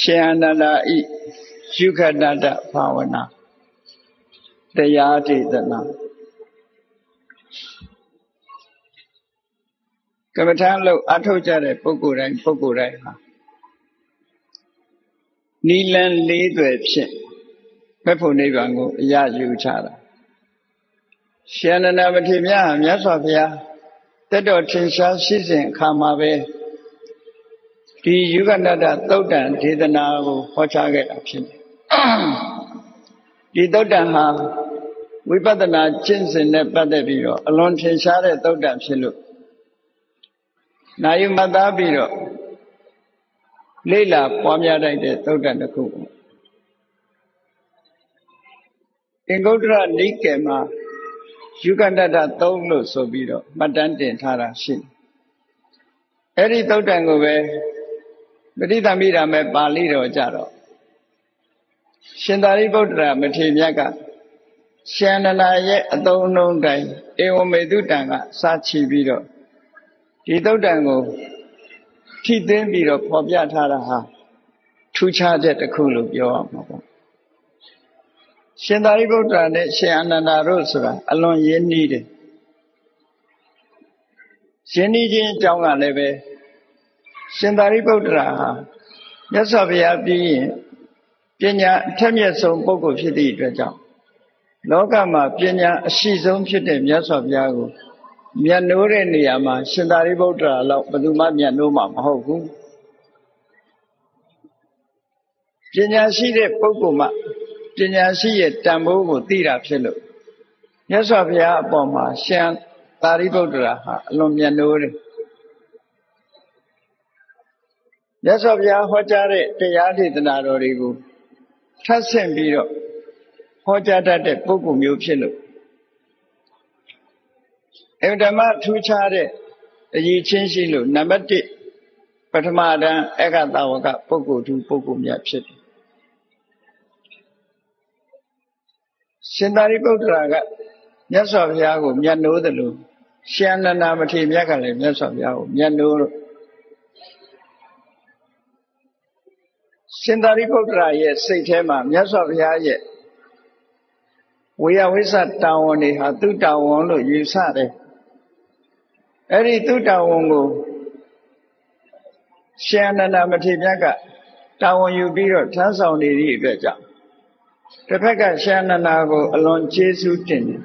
ရှင်အနန္ဒာဤယုခတတဘာဝနာတရားဒေသနာကမ္မထာလို့အထုတ်ကြတဲ့ပုဂ္ဂိုလ်တိုင်းပုဂ္ဂိုလ်တိုင်းဟာနိလန်လေးတွေဖြင့်ဘက်ဖို့နိဗ္ဗာန်ကိုအရယူချတာရှင်နန္ဒမထေရမြတ်မြတ်စွာဘုရားတက်တော်ထင်ရှားရှိစဉ်အခါမှာပဲ ဒီယုဂနတ္တသုတ်တံဒေသနာကိုဟောကြားခဲ့တာဖြစ်တယ်ဒီသုတ်တံဟာဝိပဿနာကျင့်စဉ်နဲ့ပတ်သက်ပြီးတော့အလွန်ထင်ရှားတဲ့သုတ်တံဖြစ်လို့နာယုမှတ်သားပြီးတော့လေ့လာပွားများတတ်တဲ့သုတ်တံတစ်ခုအင်္ဂုတ္တရနိကေမှာယုဂန္တတ3လို့ဆိုပြီးတော့မှတ်တမ်းတင်ထားတာရှိတယ်။အဲ့ဒီသုတ်တံကိုပဲ ပဋိသမိဓာမဲ့ပါဠိတော်ကြတော့ရှင်သာရိပုတ္တရာမထေရမြတ်ကရှင်နနာရဲ့အသုံးနှုန်းတိုင်းဧဝမေတုတံကစာချီပြီးတော့ဒီသုတ်တံကိုထိသိမ်းပြီးတော့ဖော်ပြထားတာဟာထူးခြားချက်တစ်ခုလို့ပြောရမှာပေါ့ရှင်သာရိပုတ္တရာနဲ့ရှင်အနန္ဒာတို့ဆိုတာအလွန်ရင်းနှီးတယ်ရင်းနှီးခြင်းအကြောင်းကလည်းပဲ ရှင်သာရိပုတ္တရာဟာမြတ်စွာဘုရားပြီးရင်ပညာအထက်မြတ်ဆုံးပုဂ္ဂိုလ်ဖြစ်သည့်အတွက်ကြောင့်လောကမှာပညာအရှိဆုံးဖြစ်တဲ့မြတ်စွာဘုရားကိုမြတ်နိုးတဲ့နေရာမှာရှင်သာရိပုတ္တရာလောက်ဘယ်သူမှမြတ်နိုးမှာမဟုတ်ဘူးပညာရှိတဲ့ပုဂ္ဂိုလ်မှပညာရှိရဲ့တန်ဖိုးကိုသိတာဖြစ်လို့မြတ်စွာဘုရားအပေါ်မှာရှင်သာရိပုတ္တရာဟာအလွန်မြတ်နိုးတယ် မြတ်စွာဘုရားဟောကြားတဲ့တရားဒေသနာတော်တွေကိုထပ်ဆင့်ပြီးတော့ဟောကြားတတ်တဲ့ပုဂ္ဂိုလ်မျိုးဖြစ်လို့အင်ဓမ္မထူးခြားတဲ့အရေးချင်းရှိလို့နံပါတ်1ပထမတန်းအက္ခတဝကပုဂ္ဂိုလ်သူပုဂ္ဂိုလ်မြတ်ဖြစ်တယ်ရှင်သာရိပုတ္တရာကမြတ်စွာဘုရားကိုမြတ်နိုးတယ်လို့ရှင်နန္ဒာမထေရမြတ်ကလည်းမြတ်စွာဘုရားကိုမြတ်နိုးလို့ ရှင်သာရိပုတ္တရာရဲ့စိတ်ထဲမှာမြတ်စွာဘုရားရဲ့ဝေယဝိသတာဝန်တွေဟာသူ့တာဝန်လို့ယူဆတယ်အဲ့ဒီသူ့တာဝန်ကိုရှင်အနန္ဒမထေရမြတ်ကတာဝန်ယူပြီးတော့ထမ်းဆောင်နေသည့်အတွက်ကြောင့်တစ်ဖက်ကရှင်အနန္ဒကို အလွန်ကျေးဇူးတင်တယ်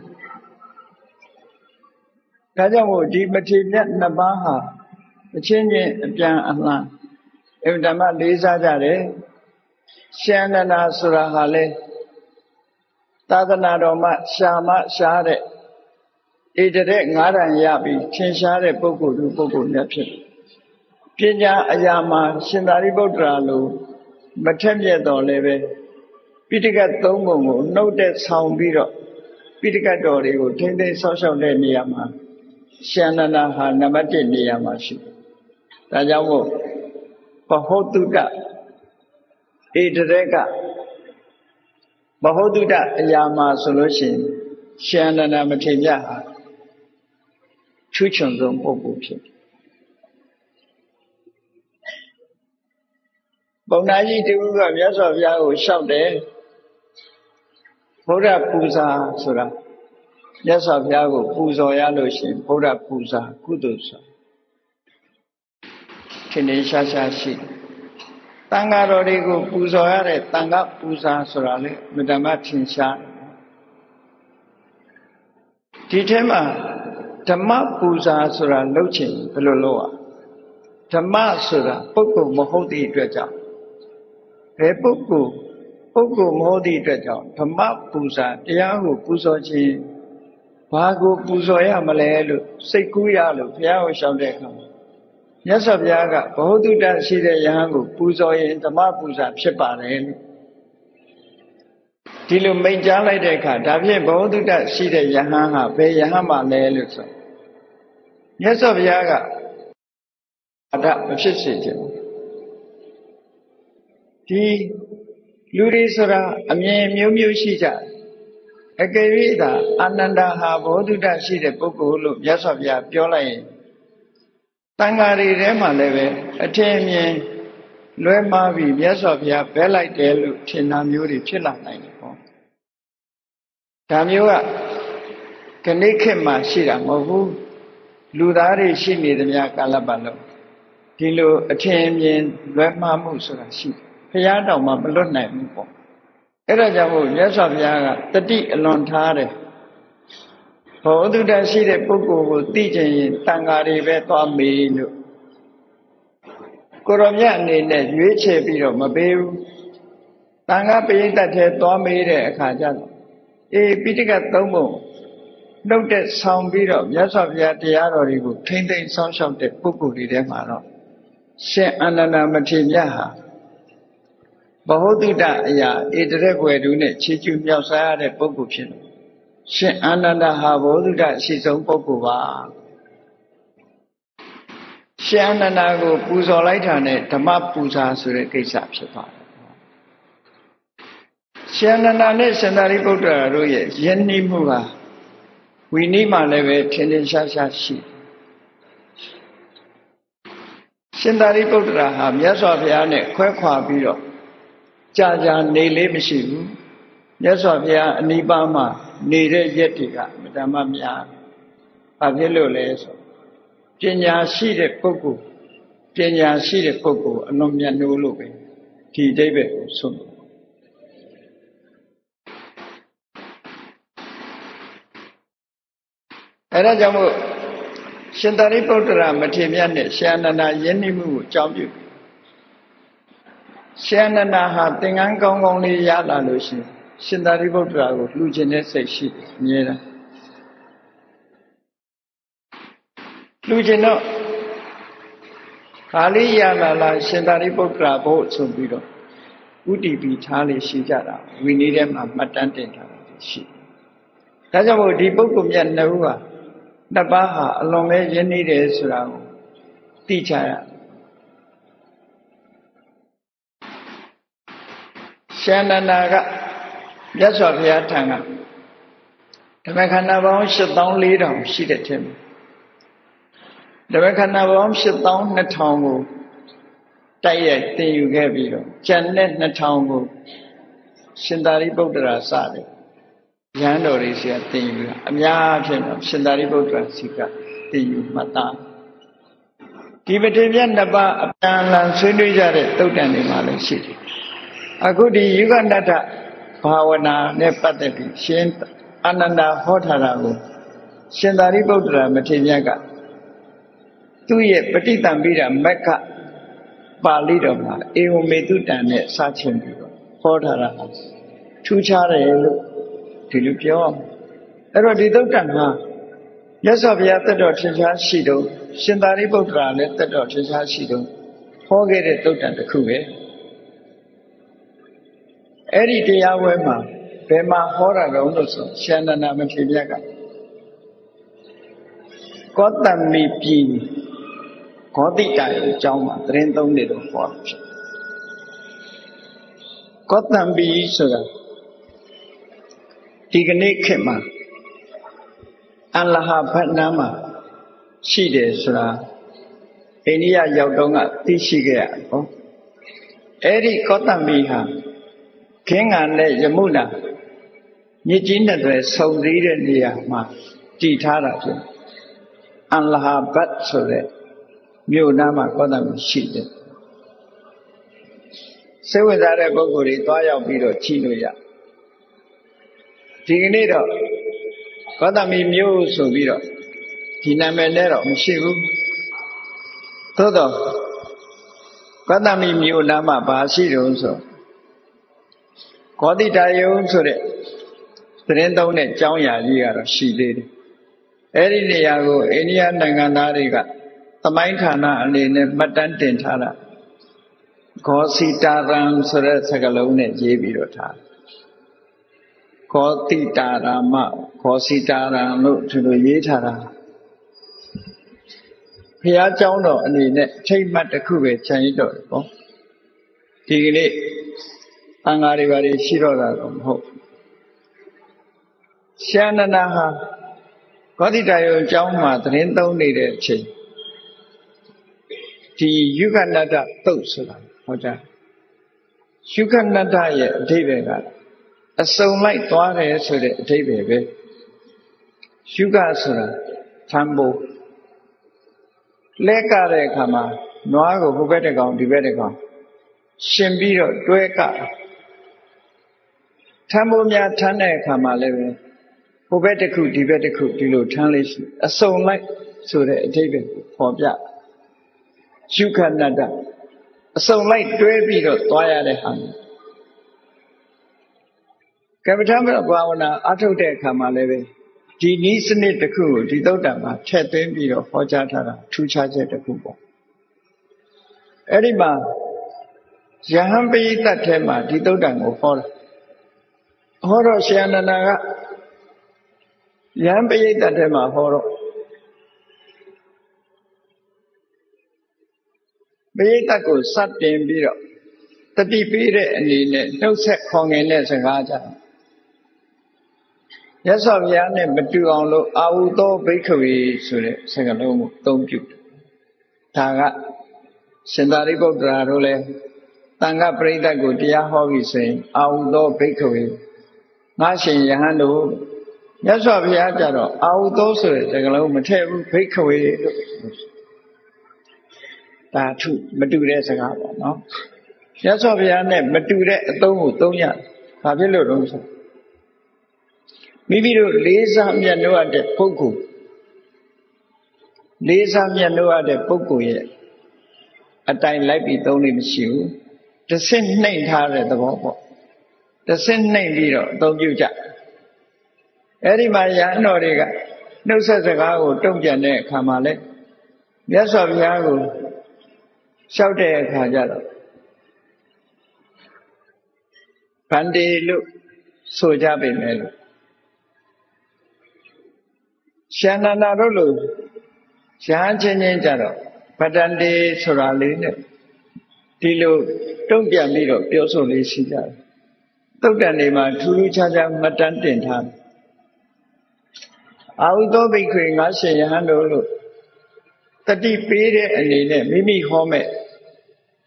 ဒါကြောင့်မို့ဒီမထေရမြတ်နှစ်ပါးဟာအချင်းချင်းအပြန်အလှန် အင်ဓမ္မလေးစားကြတယ်ရှင်အနန္ဒဆိုတာဟာလေသာသနာတော်မှာရှာမရှားတဲ့ဣတရက်ငါးတန်ရပြီးထင်ရှားတဲ့ပုဂ္ဂိုလ်သူပုဂ္ဂိုလ်နဲ့ဖြစ်ပညာအရာမှာရှင်သာရိပုတ္တရာလိုမထက်မြက်တော်လည်းပဲပိဋကတ်သုံးပုံကိုနှုတ်တဲ့ဆောင်ပြီးတော့ပိဋကတ်တော်တွေကိုထိမ့်သိမ်းဆောက်ရှောက်တဲ့နေရာမှာရှင်နန္ဒဟာနံပါတ်1နေရာမှာရှိတယ်။ဒါကြောင့်မို့ ဘဟုတုတဣတရက်ကဘဟုတုတအရာမှာဆိုလို့ရှိရင်ရှင်နန္ဒမထေရဟာချွချွန်ဆုံးပုဂ္ဂိုလ်ဖြစ်တယ်ပုံနာကြီးတူကမြတ်စွာဘုရားကိုလျှောက်တယ်ဘုရားပူဇာဆိုတာမြတ်စွာဘုရားကိုပူဇော်ရလို့ရှိရင်ဘုရားပူဇာကုသိုလ်ဆို ထင်နေရှားရှားရှိတန်ဃာတော်တွေကိုပူဇော်ရတဲ့တန်ဃပူဇာဆိုတာလေမတ္တမထင်ရှားဒီထဲမှာဓမ္မပူဇာဆိုတာလုပ်ချင်ဘယ်လိုလုပ်อ่ะဓမ္မဆိုတာပုဂ္ဂိုလ်မဟုတ်သည့်အတွက်ကြောင့်ဘယ်ပုဂ္ဂိုလ်ပုဂ္ဂိုလ်မဟုတ်သည့်အတွက်ကြောင့်ဓမ္မပူဇာတရားကိုပူဇော်ခြင်းဘာကိုပူဇော်ရမလဲလို့စိတ်ကူးရလို့ဘုရားကိုရှောက်တဲ့အခါ မှာမြတ်စွာဘုရားကဘ ਹੁ တုတ္တရှိတဲ့ယဟန်ကိုပူဇော်ရင်ဓမ္မပူဇာဖြစ်ပါတယ်လို့ဒီလိုမိန့်ကြားလိုက်တဲ့အခါဒါဖြင့်ဘ ਹੁ တုတ္တရှိတဲ့ယဟန်ဟာဘယ်ယဟန်မှလဲလို့ဆိုမြတ်စွာဘုရားကအတမဖြစ်စေခြင်းဒီလူတွေဆိုတာအမြင်မျိုးမျိုးရှိကြအကယ်၍သာအာနန္ဒဟာဘောဓုတရှိတဲ့ပုဂ္ဂိုလ်လို့မြတ်စွာဘုရားပြောလိုက်ရင် တန်ဃာတွေထဲမှာလည်းပဲအထင်အမြင်လွဲမှားပြီးမြတ်စွာဘုရားဘဲလိုက်တယ်လို့ထင်တာမျိုးတွေဖြစ်လာနိုင်တယ်ပေါ့ဒါမျိုးကခဏိခေတ်မှာရှိတာမဟုတ်ဘူးလူသားတွေရှိနေသမျှကာလပတ်လုံးဒီလိုအထင်မြင်လွဲမှားမှုဆိုတာရှိဘုရားတော်မှာမလွတ်နိုင်ဘူးပေါ့အဲ့ဒါကြောင့်မို့မြတ်စွာဘုရားကတတိအလွန်ထားတယ် ဘောဓုတရှိတဲ့ပုဂ္ဂိုလ်ကိုသိကျင်ရင်တန်ဃာတွေပဲသွားမေးလို့ကိုရမြတ်အနေနဲ့ရွေးချယ်ပြီးတော့မပေးဘူးတန်ခါပရိသတ်ထဲသွားမေးတဲ့အခါကျတော့အေးပိဋကသုံးပုံနှုတ်တဲ့ဆောင်ပြီးတော့မြတ်စွာဘုရားတရားတော်တွေကိုထိမ့်သိမ်းဆောင်ရှောက်တဲ့ပုဂ္ဂိုလ်တွေထဲမှာတော့ရှင်အနန္ဒမထေမြတ်ဟာဘဟုတုတအရာဧတရက်ွယ်တူနဲ့ခြေကျူးမြောက်စားရတဲ့ပုဂ္ဂိုလ်ဖြစ်တယ် ရှင်အာနန္ဒဟာဘုဒ္ဓအရှိဆုံးပုဂ္ဂိုလ်ပါရှင်အာနန္ဒကိုပူဇော်လိုက်တာနဲ့ဓမ္မပူဇာဆိုတဲ့ကိစ္စဖြစ်သွားတယ်ရှင်အာနန္ဒနဲ့ရှင်သာရိပုတ္တရာတို့ရဲ့ယဉ်နီးမှုဟာဝီနည်းမှလည်းပဲထင်ထင်ရှားရှားရှိရှင်သာရိပုတ္တရာဟာမြတ်စွာဘုရားနဲ့ခွဲခွာပြီးတော့ကြာကြာနေလေးမရှိဘူးမြတ်စွာဘုရားအနိပါမှာ နေတဲ့ရက်တွေကမတမများဘာဖြစ်လို့လဲဆိုပညာရှိတဲ့ပုဂ္ဂိုလ်ပညာရှိတဲ့ပုဂ္ဂိုလ်အလွန်မြတ်နိုးလို့ပဲဒီအဓိပ္ပာယ်ကိုဆုံးအဲဒါကြောင့်မို့ရှင်သာရိပုတ္တရာမထေရမြတ်နဲ့ရှင်အနန္ဒယဉ်နိမှုကိုအကြောင်းပြုရှင်အနန္ဒဟာသင်္ကန်းကောင်းကောင်းလေးရလာလို့ရှိရင် ရှင်သာရိပုတ္တရာကိုလှူခြင်းတဲ့စိတ်ရှိတယ်အမြဲတမ်းလှူခြင်းတော့ခါလေးရလာလာရှင်သာရိပုတ္တရာဘုဆိုပြီးတော့ဥတီပီထားလေးရှိကြတာဝီနည်းထဲမှာမှတ်တမ်းတင်ထားတာရှိဒါကြောင့်မို့ဒီပုဂ္ဂိုလ်မြတ်နှစ်ဦးဟာနှစ်ပါးဟာအလွန်ပဲရင်းနှီးတယ်ဆိုတာကိုသိချရရှင်နန္ဒာက မြတ်စွာဘုရားထံကဓမ္မခန္ဓာပေါင်း8400ရှိတဲ့ထင်ဓမ္မခန္ဓာပေါင်း8200ကိုတိုက်ရိုက်သင်ယူခဲ့ပြီးတော့ကျန်တဲ့2000ကိုရှင်သာရိပုတ္တရာစတယ်ရဟန်းတော်တွေဆီကသင်ယူတာအများဖြင့်တော့ရှင်သာရိပုတ္တရာဆီကသင်ယူမှတ်သားဒီပတိမြတ်နှစ်ပါးအပြန်အလှန်ဆွေးနွေးကြတဲ့တုတ်တန်တွေမှာလည်းရှိတယ်အခုဒီယုဂနတ္ထ ဘာဝနာနဲ့ပတ်သက်ပြီးရှင်အာနန္ဒာဟောထားတာကိုရှင်သာရိပုတ္တရာမထေရမြတ်ကသူ့ရဲ့ပဋိသင်္ပိဒမက္ခပါဠိတော်မှာအေဝမေတုတံနဲ့စချင်ပြီးတော့ဟောထားတာထူးခြားတယ်လို့ဒီလိုပြောအောင်အဲ့တော့ဒီသုတ်တံမှာမြတ်စွာဘုရားတက်တော်ထင်ရှားရှိတော့ရှင်သာရိပုတ္တရာလည်းတက်တော်ထင်ရှားရှိတော့ဟောခဲ့တဲ့သုတ်တံတစ်ခုပဲ အဲ့ဒီတရားဝဲမှာဘယ်မှာဟောတာတုံးလို့ဆိုရှန္ဒနာမထေရကကောတမီပြည်ဂောတိတရဲ့အကြောင်းမှာသတင်းသုံးနေတော့ဟောဖြစ်ကောတံပီဆိုတာဒီကနေ့ခေတ်မှာအလဟဘတ်နာမှာရှိတယ်ဆိုတာအိန္ဒိယရောက်တော့ကသိရှိခဲ့ရတော့အဲ့ဒီကောတံပီဟာ ခင်းငံနဲ့ယမုနာမြစ်ကြီးနဲ့တွေဆုံစည်းတဲ့နေရာမှာတည်ထားတာဖြစ်အန်လဟာဘတ်ဆိုတဲ့မြို့နားမှာကောသမရှိတယ်စိတ်ဝင်စားတဲ့ပုဂ္ဂိုလ်တွေသွားရောက်ပြီးတော့ကြည့်လို့ရဒီကနေ့တော့ကောသမီမြို့ဆိုပြီးတော့ဒီနာမည်နဲ့တော့မရှိဘူးသို့တော့ကောသမီမြို့နားမှာဘာရှိတုံးဆို ကောတိတယုံဆိုတဲ့သတင်းသုံးတဲ့ကျောင်းရာကြီးကတော့ရှိသေးတယ်အဲ့ဒီနေရာကိုအိန္ဒိယနိုင်ငံသားတွေကသမိုင်းဌာနအနေနဲ့မှတ်တမ်းတင်ထားတာဂောစီတာရံဆိုတဲ့စကားလုံးနဲ့ရေးပြီးတော့ထားဂောတိတာရမဂောစီတာရံလို့သူတို့ရေးထားတာဘုရားကျောင်းတော်အနေနဲ့ထိတ်မှတ်တစ်ခုပဲခြံရတော့တယ်ပေါ့ဒီကနေ့ အင်္ဂါတွေဘာတွေရှိတော့တာတော့မဟုတ်ရှန္ဒနာဟာကောတိတယုံအကြောင်းမှာသတင်းသုံးနေတဲ့အချိန်ဒီယုဂနတတုတ်ဆိုတာဟောကြားရှုခဏတ္တရဲ့အဓိပ္ပာယ်ကအစုံလိုက်သွားတယ်ဆိုတဲ့အဓိပ္ပာယ်ပဲရှုခဆိုတာသံဖို့လဲကတဲ့အခါမှာနွားကိုဟိုဘက်တစ်ကောင်ဒီဘက်တစ်ကောင်ရှင်ပြီးတော့တွဲက ထမ်းဖို့များထမ်းတဲ့အခါမှာလည်းပဲဟိုဘက်တစ်ခုဒီဘက်တစ်ခုဒီလိုထမ်းလေးရှိအစုံလိုက်ဆိုတဲ့အဓိပ္ပာယ်ကိုပေါ်ပြရှုခဏတ္တအစုံလိုက်တွဲပြီးတော့သွားရတဲ့ဟာကမ္မထာဘာဝနာအထုတ်တဲ့အခါမှာလည်းပဲဒီနည်းစနစ်တစ်ခုကိုဒီသုတ်တံမှာထည့်သွင်းပြီးတော့ဟောကြားထားတာထူးခြားချက်တစ်ခုပေါ့အဲ့ဒီမှာယဟန်ပိဋကတ်ထဲမှာဒီသုတ်တံကိုဟောတာ ဟောတော့ရှင်အနန္ဒာကယဟန်ပိဋကတ်ထဲမှာဟောတော့ပိဋကတ်ကိုစတင်ပြီးတော့တတိပေးတဲ့အနေနဲ့နှုတ်ဆက်ခေါ်ငင်တဲ့စကားကြတယ်ရသော်ဘုရားနဲ့မတူအောင်လို့အာဟုသောဘိက္ခဝေဆိုတဲ့စကားလုံးကိုအသုံးပြုတယ်ဒါကရှင်သာရိပုတ္တရာတို့လည်းတန်ခပရိသတ်ကိုတရားဟောပြီဆိုရင်အာဟုသောဘိက္ခဝေ ငါရှင်ယဟန်တို့မြတ်စွာဘုရားကြတော့အာဟုသောဆိုတဲ့စကားလုံးမထည့်ဘူးဘိက္ခဝေလို့ဒါထုမတူတဲ့စကားပေါ့နော်မြတ်စွာဘုရားနဲ့မတူတဲ့အသုံးကိုသုံးရတယ်ဘာဖြစ်လို့လဲဆိုမိမိတို့လေးစားမြတ်လို့ရတဲ့ပုဂ္ဂိုလ်လေးစားမြတ်လို့ရတဲ့ပုဂ္ဂိုလ်ရဲ့အတိုင်လိုက်ပြီးသုံးလို့မရှိဘူးတစ်ဆင့်နှိမ့်ထားတဲ့သဘောပေါ့ တစ်ဆင့်နှိမ့်ပြီးတော့အသုံးပြုကြအဲ့ဒီမှာရဟန်းတော်တွေကနှုတ်ဆက်စကားကိုတုံ့ပြန်တဲ့အခါမှာလဲမြတ်စွာဘုရားကိုလျှောက်တဲ့အခါကျတော့ဗန္တေလို့ဆိုကြပေမဲ့လို့ရှန္ဒနာတို့လိုရဟန်းချင်းချင်းကြတော့ဗတ္တန်တေဆိုတာလေးနဲ့ဒီလိုတုံ့ပြန်ပြီးတော့ပြောဆိုလေးရှိကြတယ် တုတ်တန်တွေမှာထူးထူးခြားခြားမတန်းတင်ထားအာဟုသောဘိက္ခွေငါရှင်ယဟန်တို့လို့တတိပေးတဲ့အနေနဲ့မိမိဟောမဲ့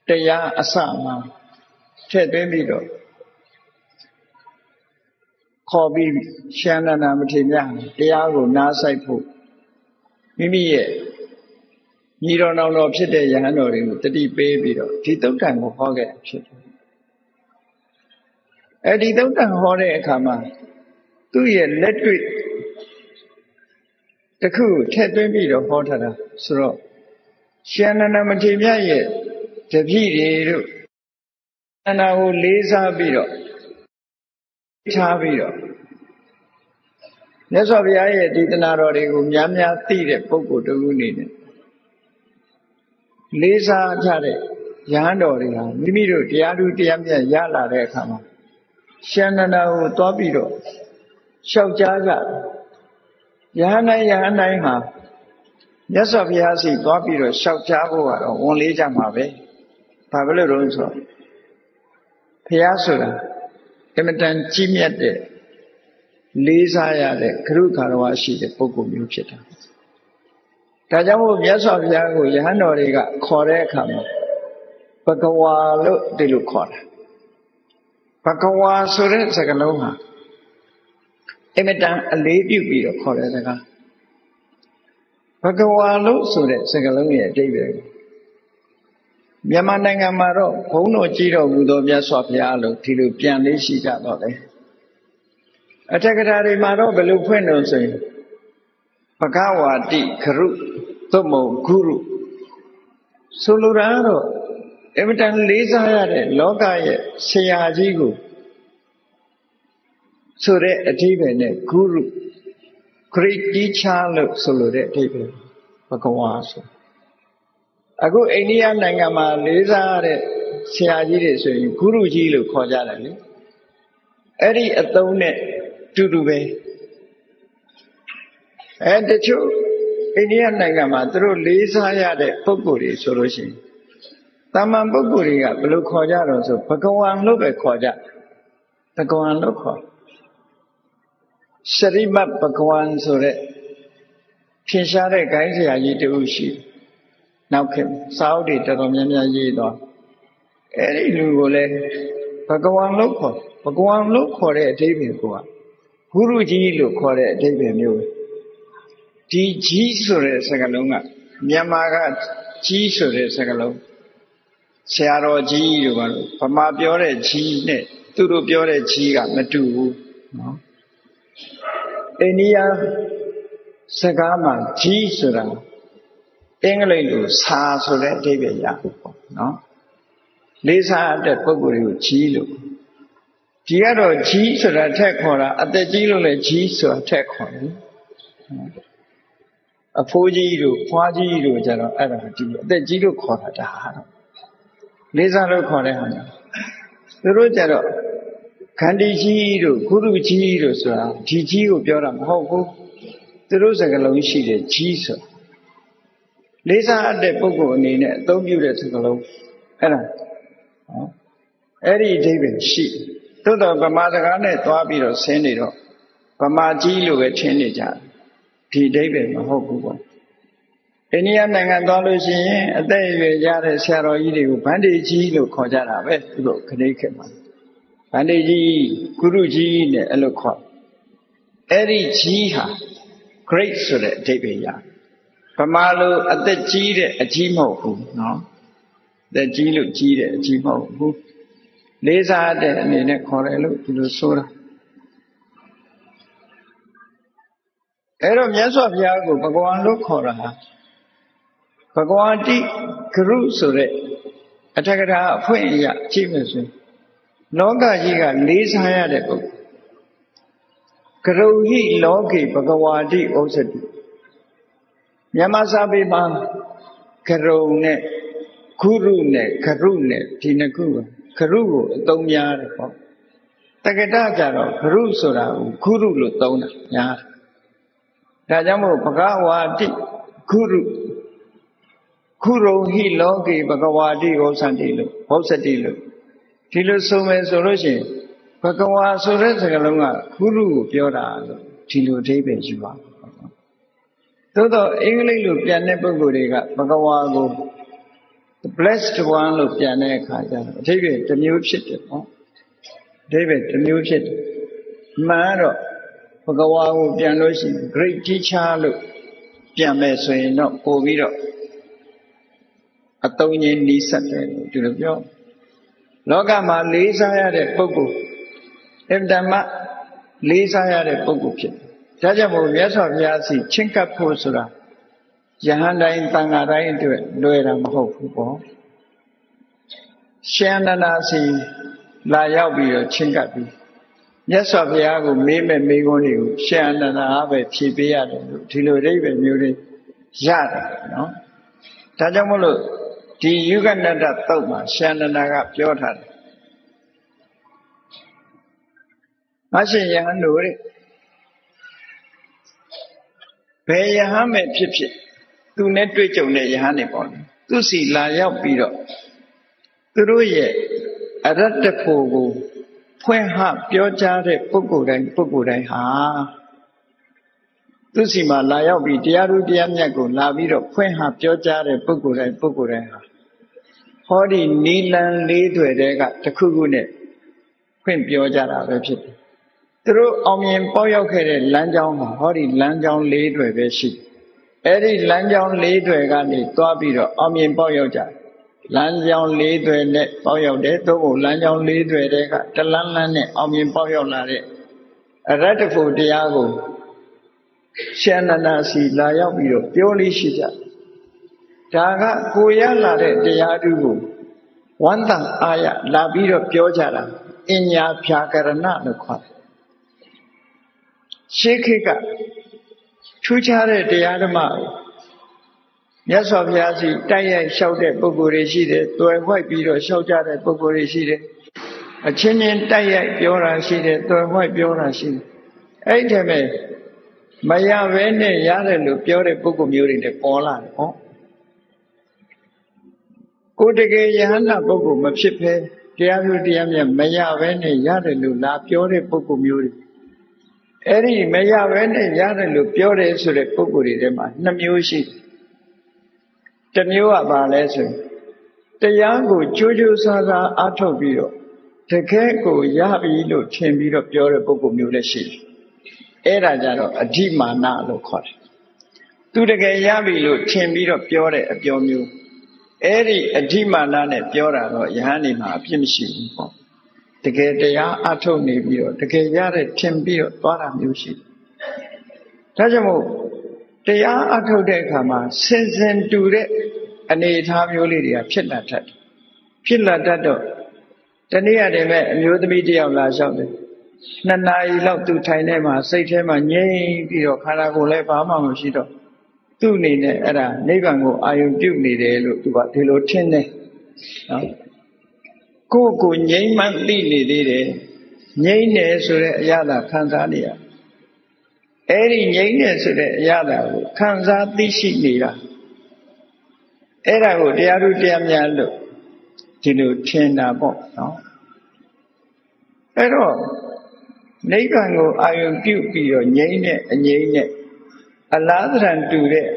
တရားအစမှာထည့်သွင်းပြီးတော့ခေါ်ပြီးရှန္ဒနာမထေရတရားကိုနားဆိုင်ဖို့မိမိရဲ့ညီတော်နောင်တော်ဖြစ်တဲ့ယဟန်တော်တွေကိုတတိပေးပြီးတော့ဒီသုတ်တန်ကိုဟောခဲ့ဖြစ်တယ်။ အဲဒီသုတ်တန်ဟောတဲ့အခါမှာသူ့ရဲ့လက်တွေ့တခုထည့်သွင်းပြီးတော့ဟောထားတာဆိုတော့ရှန္ဒနာမထေရရဲ့တပည့်တွေတို့အနာကိုလေးစားပြီးတော့ထားပြီးတော့မြတ်စွာဘုရားရဲ့ဒီတနာတော်တွေကိုများများသိတဲ့ပုဂ္ဂိုလ်တူအနေနဲ့လေးစားကြတဲ့ရဟန်းတော်တွေဟာမိမိတို့တရားသူတရားမြတ်ရလာတဲ့အခါမှာ ရှန္ဒနာကိုသွားပြီးတော့လျှောက်ကြားကြရဟန်းတိုင်းရဟန်းတိုင်းဟာမြတ်စွာဘုရားစီသွားပြီးတော့လျှောက်ကြားဖို့ကတော့ဝန်လေးကြမှာပဲဘာဖြစ်လို့လဲဆိုတော့ဘုရားဆိုတာအမတန်ကြီးမြတ်တဲ့လေးစားရတဲ့ခရုခါရဝရှိတဲ့ပုဂ္ဂိုလ်မျိုးဖြစ်တာဒါကြောင့်မို့မြတ်စွာဘုရားကိုယဟန်တော်တွေကခေါ်တဲ့အခါမှာဘဂဝါလို့ဒီလိုခေါ်တာ ဘဂဝါဆိုတဲ့စကားလုံးဟာအမတန်အလေးပြုပြီးတော့ခေါ်တဲ့စကားဘဂဝါလို့ဆိုတဲ့စကားလုံးရဲ့အဓိပ္ပာယ်မြန်မာနိုင်ငံမှာတော့ဘုန်းတော်ကြီးတော်မူသောမြတ်စွာဘုရားလို့ဒီလိုပြန်လေးရှိကြတော့တယ်အထက်ကထာတွေမှာတော့ဘယ်လိုဖွင့်လို့ဆိုရင်ဘဂဝါတိခရုသို့မဟုတ်ဂုရုဆိုလိုတာကတော့ အမတန်လေးစားရတဲ့လောကရဲ့ဆရာကြီးကိုဆိုတဲ့အဓိပ္ပာယ်နဲ့ဂုရု great teacher လို့ဆိုလိုတဲ့အဓိပ္ပာယ်ဘဂဝါဆိုအခုအိန္ဒိယနိုင်ငံမှာလေးစားရတဲ့ဆရာကြီးတွေဆိုရင်ဂုရုကြီးလို့ခေါ်ကြတယ်လေအဲ့ဒီအသုံးနဲ့တူတူပဲအဲတချို့အိန္ဒိယနိုင်ငံမှာသူတို့လေးစားရတဲ့ပုဂ္ဂိုလ်တွေဆိုလို့ရှိရင် တာမန်ပုဂ္ဂိုလ်တွေကဘယ်လိုခေါ်ကြတော့ဆိုဘဂဝံလို့ပဲခေါ်ကြဘဂဝံလို့ခေါ်ရှရိမတ်ဘဂဝံဆိုတဲ့ထင်ရှားတဲ့ဂိုင်းဆရာကြီးတူရှိနောက်ခေတ်စာအုပ်တွေတော်တော်များများရေးသွားအဲ့ဒီလူကိုလည်းဘဂဝါလို့ခေါ်ဘဂဝါလို့ခေါ်တဲ့အဓိပ္ပာယ်ကဂုရုကြီးလို့ခေါ်တဲ့အဓိပ္ပာယ်မျိုးပဲဒီကြီးဆိုတဲ့စကားလုံးကမြန်မာကကြီးဆိုတဲ့စကားလုံး ဆရာတော်ကြီးတို့ကလို့ဗမာပြောတဲ့ကြီးနဲ့သူတို့ပြောတဲ့ကြီးကမတူဘူးနော်အိန္ဒိယစကားမှာကြီးဆိုတာအင်္ဂလိပ်လိုစာဆိုတဲ့အဓိပ္ပာယ်ရပေါ့နော်လေးစားတဲ့ပုဂ္ဂိုလ်တွေကိုကြီးလို့ဒီကတော့ကြီးဆိုတာထက်ခေါ်တာအသက်ကြီးလို့လည်းကြီးဆိုတာထက်ခေါ်တယ်အဖိုးကြီးတို့ဖွားကြီးတို့ကြတော့အဲ့ဒါဒီအသက်ကြီးလို့ခေါ်တာဒါတော့ လေးစားလို့ခေါ်တဲ့ဟာမျိုးသူတို့ကြတော့ခန္တီကြီးတို့ကုရုကြီးတို့ဆိုတာဒီကြီးကိုပြောတာမဟုတ်ဘူးသူတို့စကားလုံးရှိတယ်ကြီးဆိုလေးစားအပ်တဲ့ပုဂ္ဂိုလ်အနေနဲ့အသုံးပြုတဲ့စကားလုံးအဲ့ဒါနော်အဲ့ဒီအဓိပ္ပာယ်ရှိသို့တော့ဗမာစကားနဲ့သွားပြီးတော့ဆင်းနေတော့ဗမာကြီးလို့ပဲထင်နေကြတယ်ဒီအဓိပ္ပာယ်မဟုတ်ဘူးပေါ့ အိန္ဒိယနိုင်ငံသွားလို့ရှိရင်အသက်အရွယ်ရတဲ့ဆရာတော်ကြီးတွေကိုဗန္ဒီကြီးလို့ခေါ်ကြတာပဲသူတို့ခဏိခေတ်မှာဗန္ဒီကြီးဂုရုကြီးနဲ့အဲ့လိုခေါ်အဲ့ဒီကြီးဟာ great ဆိုတဲ့အဓိပ္ပာယ်ရဗမာလိုအသက်ကြီးတဲ့အကြီးမဟုတ်ဘူးနော်အသက်ကြီးလို့ကြီးတဲ့အကြီးမဟုတ်ဘူးလေးစားတဲ့အနေနဲ့ခေါ်တယ်လို့ဒီလိုဆိုတာအဲ့တော့မြတ်စွာဘုရားကိုဘဂဝါလို့ခေါ်တာ ဘဂဝါတိဂရုဆိုတဲ့အထက်ကရာအဖွင့်အရကြည့်မယ်ဆိုရင်လောကကြီးကလေးစားရတဲ့ပုဂ္ဂိုလ်ကရုဟိလောကေဘဂဝါတိဩဇတိမြန်မာစာပေမှာကရုံနဲ့ခုရုနဲ့ခရုနဲ့ဒီနှစ်ခုကခရုကိုအသုံးများတယ်ပေါ့တက္ကတကြတော့ခရုဆိုတာကိုခုရုလို့သုံးတာများတယ်ဒါကြောင့်မို့ဘဂဝါတိခုရု ခုရုံဟိလောကေဘဂဝါတိဟောစတိလို့ဟောစတိလို့ဒီလိုဆိုမယ်ဆိုလို့ရှိရင်ဘဂဝါဆိုတဲ့စကားလုံးကခုရုကိုပြောတာလို့ဒီလိုအဓိပ္ပာယ်ယူပါသို့တော့အင်္ဂလိပ်လိုပြန်တဲ့ပုဂ္ဂိုလ်တွေကဘဂဝါကို blessed one လို့ပြန်တဲ့အခါကျတော့အဓိပ္ပာယ်တစ်မျိုးဖြစ်တယ်ပေါ့အဓိပ္ပာယ်တစ်မျိုးဖြစ်တယ်မှန်တော့ဘဂဝါကိုပြန်လို့ရှိရင် great teacher လို့ပြန်မယ်ဆိုရင်တော့ပို့ပြီးတော့ အတုံးချင်းနီးစပ်တယ်လို့ဒီလိုပြောလောကမှာလေးစားရတဲ့ပုဂ္ဂိုလ်အင်တမလေးစားရတဲ့ပုဂ္ဂိုလ်ဖြစ်တယ်ဒါကြောင့်မို့မြတ်စွာဘုရားစီချင်းကပ်ဖို့ဆိုတာယဟန်တိုင်းတန်ဃာတိုင်းအတွက်လွယ်တာမဟုတ်ဘူးပေါ့ရှင်နန္ဒာစီလာရောက်ပြီးတော့ချင်းကပ်ပြီးမြတ်စွာဘုရားကိုမေးမဲ့မေးခွန်းတွေကိုရှင်အနန္ဒာအားပဲဖြေပေးရတယ်လို့ဒီလိုအိဗယ်မျိုးတွေရတယ်နော်ဒါကြောင့်မလို့ ဒီယုဂနတ္တသုတ်မှာရှင်အနန္ဒာကပြောထားတယ်မရှင်ယဟန်တို့တဲ့ဘယ်ယဟန်မဲ့ဖြစ်ဖြစ်သူနဲ့တွေ့ကြုံတဲ့ယဟန်တွေပေါ့လေသူစီလာရောက်ပြီးတော့သူတို့ရဲ့အရတ္တဖို့ကိုဖွင့်ဟပြောကြားတဲ့ပုဂ္ဂိုလ်တိုင်းပုဂ္ဂိုလ်တိုင်းဟာသူစီမှာလာရောက်ပြီးတရားသူတရားမြတ်ကိုလာပြီးတော့ဖွင့်ဟပြောကြားတဲ့ပုဂ္ဂိုလ်တိုင်းပုဂ္ဂိုလ်တိုင်းဟာ ဟောဒီနီလန်လေးတွေတဲကတခုခုနဲ့ဖွင့်ပြောကြတာပဲဖြစ်တယ်သူတို့အောင်မြင်ပေါက်ရောက်ခဲ့တဲ့လမ်းကြောင်းမှာဟောဒီလမ်းကြောင်းလေးတွေပဲရှိတယ်အဲ့ဒီလမ်းကြောင်းလေးတွေကနေသွားပြီးတော့အောင်မြင်ပေါက်ရောက်ကြလမ်းကြောင်းလေးတွေနဲ့ပေါက်ရောက်တယ်သို့မဟုတ်လမ်းကြောင်းလေးတွေတဲကတလန်းလန်းနဲ့အောင်မြင်ပေါက်ရောက်လာတဲ့အရတ္တဖို့တရားကိုရှင်နန္ဒစီလာရောက်ပြီးတော့ပြောလေးရှိကြ ဒါကကိုရလာတဲ့တရားတူကိုဝန္တန်အာရလာပြီးတော့ပြောကြတာအညာဖြာကရဏလို့ခေါ်တယ်ရှေးခေတ်ကထူးခြားတဲ့တရားဓမ္မမြတ်စွာဘုရားစီတိုက်ရိုက်လျှောက်တဲ့ပုဂ္ဂိုလ်တွေရှိတယ်။တွယ်ဝှိုက်ပြီးတော့လျှောက်ကြတဲ့ပုဂ္ဂိုလ်တွေရှိတယ်။အချင်းချင်းတိုက်ရိုက်ပြောတာရှိတယ်။တွယ်ဝှိုက်ပြောတာရှိတယ်။အဲ့ဒီတည်းမဲ့မရဘဲနဲ့ရတယ်လို့ပြောတဲ့ပုဂ္ဂိုလ်မျိုးတွေလည်းပေါ်လာတယ်ဟော။ ကိုတကယ်ယဟန္တာပုဂ္ဂိုလ်မဖြစ်ဘဲတရားမျိုးတရားမြတ်မရဘဲနဲ့ရတယ်လို့လာပြောတဲ့ပုဂ္ဂိုလ်မျိုးတွေအဲ့ဒီမရဘဲနဲ့ရတယ်လို့ပြောတယ်ဆိုတဲ့ပုဂ္ဂိုလ်တွေထဲမှာနှစ်မျိုးရှိတယ်။တစ်မျိုးကဘာလဲဆိုရင်တရားကိုကြိုးကြိုးစားစားအားထုတ်ပြီးတော့တကယ်ကိုရပြီလို့ထင်ပြီးတော့ပြောတဲ့ပုဂ္ဂိုလ်မျိုးလည်းရှိတယ်အဲ့ဒါကြတော့အဓိမာနလို့ခေါ်တယ်သူတကယ်ရပြီလို့ထင်ပြီးတော့ပြောတဲ့အပြောမျိုး အဲ့ဒီအဓိမာနနဲ့ပြောတာတော့ယဟန်နေမှာအပြစ်မရှိဘူးပေါ့တကယ်တရားအထုတ်နေပြီးတော့တကယ်ရတဲ့ထင်ပြီးတော့သွားတာမျိုးရှိတယ်ဒါကြောင့်မို့တရားအထုတ်တဲ့အခါမှာစင်စင်တူတဲ့အနေအထားမျိုးလေးတွေကဖြစ်လာတတ်တယ်ဖြစ်လာတတ်တော့တနေ့ရတယ်မဲ့အမျိုးသမီးတယောက်လာလျှောက်တယ်နှစ်နာရီလောက်သူထိုင်နေမှာစိတ်ထဲမှာငြိမ်ပြီးတော့ခန္ဓာကိုယ်လည်းဘာမှမရှိတော့ သူ့အနေနဲ့အဲ့ဒါနိဗ္ဗာန်ကိုအာရုံပြုနေတယ်လို့သူကဒီလိုထင်တယ်နော်ကိုယ့်ကိုငြိမ်မှန်းသိနေသေးတယ်ငြိမ်နေဆိုတဲ့အရာသာခံစားနေရအဲ့ဒီငြိမ်နေဆိုတဲ့အရာသာကိုခံစားသိရှိနေတာအဲ့ဒါကိုတရားသူတရားများလို့ဒီလိုထင်တာပေါ့နော်အဲ့တော့နိဗ္ဗာန်ကိုအာရုံပြုပြီးတော့ငြိမ့်တဲ့အငြိမ့်နဲ့ အလားသဏ္ဍာန်တူတဲ့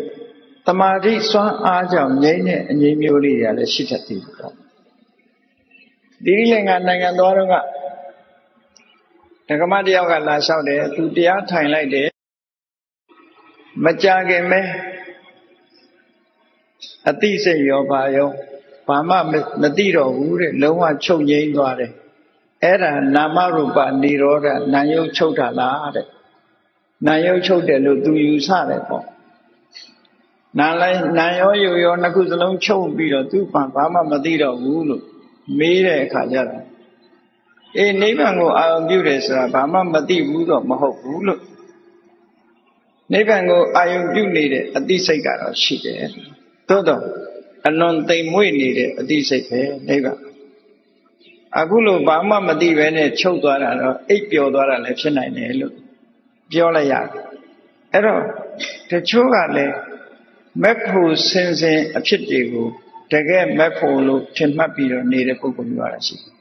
တမာတိစွမ်းအားကြောင့်ငြိမ့်တဲ့အငြိမ့်မျိုးလေးတွေလည်းရှိတတ်သေးတယ်ပေါ့ဒီလိလင်္ကာနိုင်ငံတော်တော့ကဓကမတယောက်ကလာလျှောက်တယ်သူတရားထိုင်လိုက်တယ်မကြခင်ပဲအတိစိတ်ရောပါရောဘာမှမသိတော့ဘူးတဲ့လုံးဝချုပ်ငိမ့်သွားတယ်အဲ့ဒါနာမရူပនិရောဓနာယုတ်ချုပ်တာလားတဲ့ နာယုတ်ချုပ်တယ်လို့သူယူဆတယ်ပေါ့နာလိုက်နာရောယုရောနှစ်ခုစလုံးချုပ်ပြီးတော့သူ့ဘာဘာမှမသိတော့ဘူးလို့မေးတဲ့အခါကျတော့အေးနိဗ္ဗာန်ကိုအာရုံပြုတယ်ဆိုတာဘာမှမသိဘူးတော့မဟုတ်ဘူးလို့နိဗ္ဗာန်ကိုအာရုံပြုနေတဲ့အသိစိတ်ကတော့ရှိတယ်သို့တော့အလွန်သိမ်မွေ့နေတဲ့အသိစိတ်ပဲနိဗ္ဗာန်အခုလိုဘာမှမသိပဲနဲ့ချုပ်သွားတာတော့အိပ်ပျော်သွားတာလည်းဖြစ်နိုင်တယ်လို့ ပြောလိုက်ရတယ်အဲ့တော့တချို့ကလည်းမက်ဖို့စင်စင်အဖြစ်တွေကိုတကယ်မက်ဖို့လို့ထင်မှတ်ပြီးတော့နေတဲ့ပုဂ္ဂိုလ်မျိုးရရှိတယ်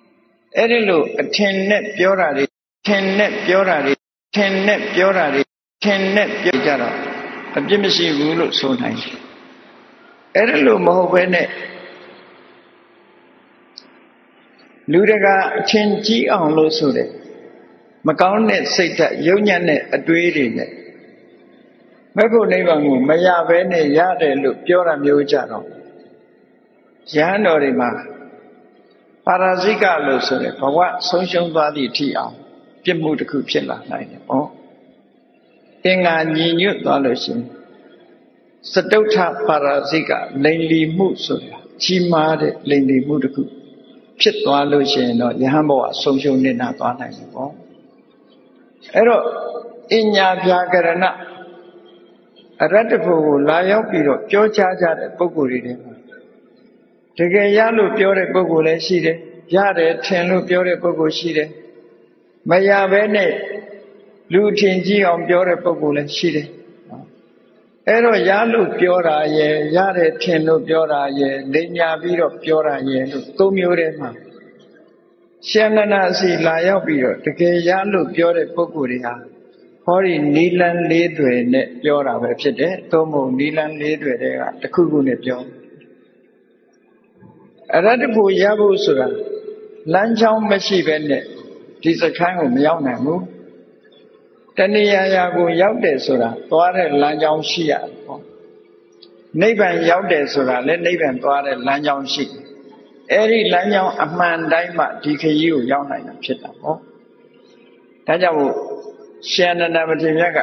အဲ့ဒီလိုအထင်နဲ့ပြောတာတွေထင်နဲ့ပြောတာတွေထင်နဲ့ပြောတာတွေထင်နဲ့ပြောကြတော့အပြစ်မရှိဘူးလို့ဆိုနိုင်တယ်အဲ့ဒါလို့မဟုတ်ဘဲနဲ့လူတကာအချင်းကြီးအောင်လို့ဆိုတယ် မကောင်းတဲ့စိတ်ဓာတ်ယုံညံ့တဲ့အတွေးတွေနဲ့မဖို့နိဗ္ဗာန်ကိုမရဘဲနဲ့ရတယ်လို့ပြောတာမျိုးကြတော့ရဟန်းတော်တွေမှာပါရာဇိကလို့ဆိုတယ်ဘဝဆုံးရှုံးသွားသည့်အထိအောင်ပြစ်မှုတစ်ခုဖြစ်လာနိုင်တယ်ပေါ့အင်္ဂါညီညွတ်သွားလို့ရှိရင်စတုထပါရာဇိကလိန်လီမှုဆိုတာကြီးမားတဲ့လိန်လီမှုတစ်ခုဖြစ်သွားလို့ရှိရင်တော့ယဟန်ဘဝဆုံးရှုံးနေတာသွားနိုင်တယ်ပေါ့ အဲ့တော့အညာပြာကရဏအရတ္တဖို့ကိုလာရောက်ပြီးတော့ပြောကြားကြတဲ့ပုဂ္ဂိုလ်တွေတည်းမှာတကယ်ရလို့ပြောတဲ့ပုဂ္ဂိုလ်လည်းရှိတယ်ရတယ်ထင်လို့ပြောတဲ့ပုဂ္ဂိုလ်ရှိတယ်မရဘဲနဲ့လူထင်ကြီးအောင်ပြောတဲ့ပုဂ္ဂိုလ်လည်းရှိတယ်အဲ့တော့ရလို့ပြောတာရဲ့ရတယ်ထင်လို့ပြောတာရဲ့လိညာပြီးတော့ပြောတာရဲ့လို့သုံးမျိုးတည်းမှာ ရှန္ဒနာစီလာရောက်ပြီးတော့တကယ်ရလို့ပြောတဲ့ပုဂ္ဂိုလ်တွေဟာဟောဒီနီလန်းလေးတွေနဲ့ပြောတာပဲဖြစ်တယ်သို့မဟုတ်နီလန်းလေးတွေတဲကတစ်ခုခုနဲ့ပြောအရတ္တဖို့ရဖို့ဆိုတာလမ်းကြောင်းမရှိပဲနဲ့ဒီစခန်းကိုမရောက်နိုင်ဘူးတဏှာရာကိုရောက်တယ်ဆိုတာသွားတဲ့လမ်းကြောင်းရှိရတယ်ပေါ့နိဗ္ဗာန်ရောက်တယ်ဆိုတာလည်းနိဗ္ဗာန်သွားတဲ့လမ်းကြောင်းရှိ အဲ့ဒီလမ်းကြောင်းအမှန်တိုင်းမှဒီခရီးကိုရောက်နိုင်တာဖြစ်တာပေါ့ဒါကြောင့်မို့ရှင်နန္ဒမထေရမြတ်က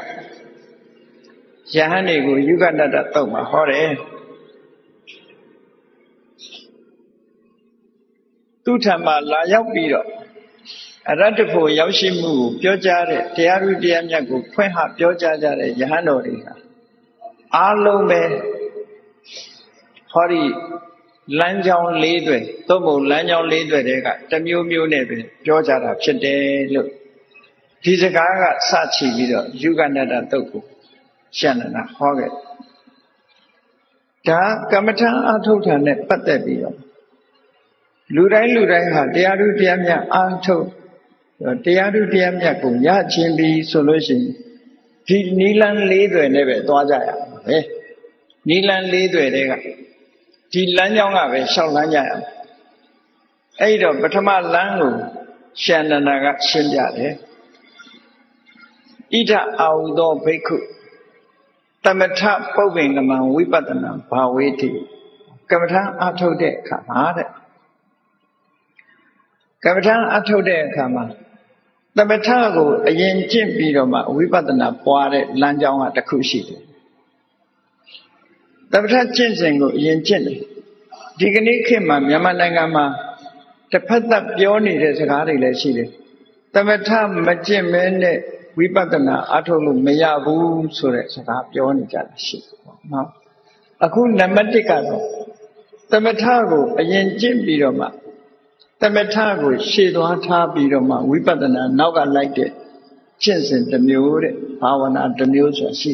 ယဟန်တွေကိုယုဂနတ္တတုတ်မှာဟောတယ်သူထံမှာလာရောက်ပြီးတော့အရတ္တဖို့ရောက်ရှိမှုကိုပြောကြားတဲ့တရားဥတရားမြတ်ကိုဖွင့်ဟပြောကြားကြတဲ့ယဟန်တော်တွေဟာအားလုံးပဲဟောဒီ လမ်းကြောင်းလေးတွေသို့မဟုတ်လမ်းကြောင်းလေးတွေတဲကတမျိုးမျိုးနဲ့ပဲပြောကြတာဖြစ်တယ်လို့ဒီစကားကစချီပြီးတော့ယုဂနတ္တတုတ်ကိုရှန္ဒနာဟောခဲ့ဒါကမ္မထအထုတ်ထံနဲ့ပတ်သက်ပြီးတော့လူတိုင်းလူတိုင်းဟာတရားဓုတရားမြတ်အာထုတ်တရားဓုတရားမြတ်ကိုရခြင်းပြီးဆိုလို့ရှိရင်ဒီနီလန်းလေးတွေနဲ့ပဲသွားကြရမှာပဲနီလန်းလေးတွေတဲက ဒီလမ်းကြောင်းကပဲရှောက်လန်းကြရမယ်အဲ့တော့ပထမလမ်းကိုရှန္ဒနာကရှင်းပြတယ်ဣဒအာဟုသောဘိက္ခုတမထပုပ္ပင်ကမံဝိပဿနာဘာဝေတိကမ္မထာအထုတ်တဲ့အခါမှာတဲ့ကမ္မထာအထုတ်တဲ့အခါမှာသမထကိုအရင်ကျင့်ပြီးတော့မှဝိပဿနာပွားတဲ့လမ်းကြောင်းကတစ်ခုရှိတယ် သမထကျင့်စဉ်ကိုအရင်ကျင့်တယ်ဒီကနေ့ခေတ်မှာမြန်မာနိုင်ငံမှာတစ်ဖက်သက်ပြောနေတဲ့စကားတွေလည်းရှိတယ်သမထမကျင့်မဲနဲ့ဝိပဿနာအထုတ်လို့မရဘူးဆိုတဲ့စကားပြောနေကြတာရှိတယ်ပေါ့နော်အခုနံပါတ်1ကတော့သမထကိုအရင်ကျင့်ပြီးတော့မှသမထကိုရှေ့သွားထားပြီးတော့မှဝိပဿနာနောက်ကလိုက်တဲ့ကျင့်စဉ်တစ်မျိုးတဲ့ဘာဝနာတစ်မျိုးဆိုတာရှိ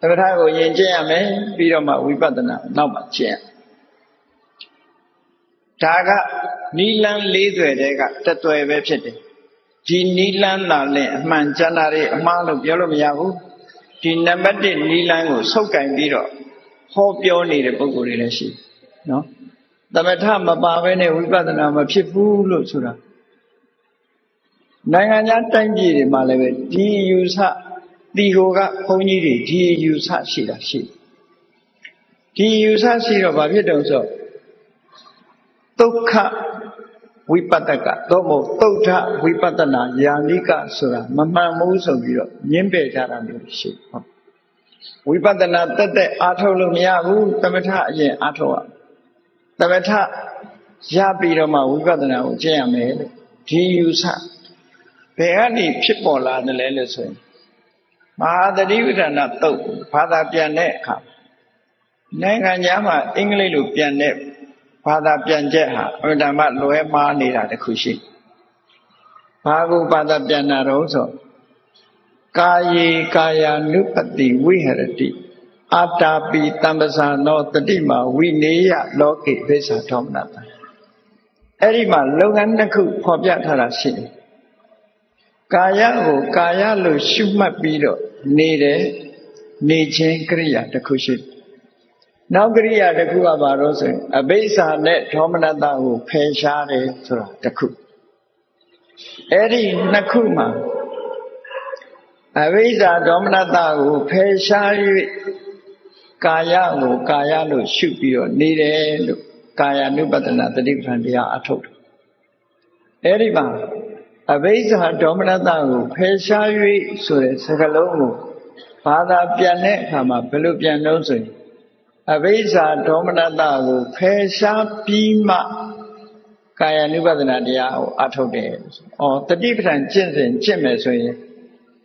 သမထကိုယဉ်ကျင့်ရမယ်ပြီးတော့မှဝိပဿနာနောက်မှကျင့်ဒါကနီလန်းလေးသွယ်တဲ့ကတသွယ်ပဲဖြစ်တယ်ဒီနီလန်းသာလည်းအမှန်ကျန်တာတွေအမှားလို့ပြောလို့မရဘူးဒီနံပါတ်1နီလန်းကိုဆုပ်ကင်ပြီးတော့ဟောပြောနေတဲ့ပုံကိုယ်တွေလည်းရှိနော်သမထမပါဘဲနဲ့ဝိပဿနာမဖြစ်ဘူးလို့ဆိုတာနိုင်ငံခြားတိုင်းပြည်တွေမှာလည်းပဲဒီယူဆ ဒီဟိုကဘုန်းကြီးတွေဒီယူဆရှိတာရှိဒီယူဆရှိတော့ဘာဖြစ်တုံးဆိုဒုက္ခဝိပဿကသို့မဟုတ်သုဒ္ဓဝိပဿနာယာနိကဆိုတာမမှန်ဘူးဆိုပြီးတော့ညင်းပယ်ကြတာမျိုးရှိဟုတ်ဝိပဿနာတက်တက်အားထုတ်လို့မရဘူးသမထအရင်အားထုတ်ရသမထရပြီးတော့မှဝိပဿနာကိုကျင့်ရမယ်လို့ဒီယူဆဘယ်ကနေဖြစ်ပေါ်လာတယ်လဲလို့ဆိုရင် မဟာသတိပဋ္ဌာန်တုတ်ဘာသာပြန်တဲ့အခါနိုင်ငံခြားမှာအင်္ဂလိပ်လိုပြန်တဲ့ဘာသာပြန်ချက်ဟာအမှန်တမ်းလွဲမှားနေတာတခုရှိဘာကိုဘာသာပြန်တာတော့ဆိုကာယေကာယ ानु ပတိဝိဟရတိအာတာပိတမ္ပဇာနောတတိမာဝိနေယလောကိဘိစ္ဆာထောမနတအဲ့ဒီမှာလုပ်ငန်းတစ်ခုဖော်ပြထားတာရှိတယ်ကာယကိုကာယလို့ရှုမှတ်ပြီးတော့ နေတယ်နေခြင်းကရိယာတစ်ခုရှိတယ်နောက်ကရိယာတစ်ခုကဘာလို့ဆိုရင်အဘိဓါနဲ့ဒေါမနတကိုဖယ်ရှားတယ်ဆိုတာတစ်ခုအဲ့ဒီနှစ်ခုမှာအဘိဓါဒေါမနတကိုဖယ်ရှား၍ကာယကိုကာယလို့ရှုပြီးတော့နေတယ်လို့ကာယ ानु ပတနာတတိပ္ပံတရားအထုတ်တယ်အဲ့ဒီမှာ အဘိဓါဒေါမနတကိုဖယ်ရှား၍ဆိုတဲ့စကားလုံးကိုဘာသာပြန်တဲ့အခါမှာဘယ်လိုပြန်လို့ဆိုရင်အဘိဓါဒေါမနတကိုဖယ်ရှားပြီးမှကာယ ानु ပဒနာတရားကိုအထုတ်တယ်။အော်တတိပဋ္ဌာန်ကျင့်စဉ်ကျင့်မယ်ဆိုရင်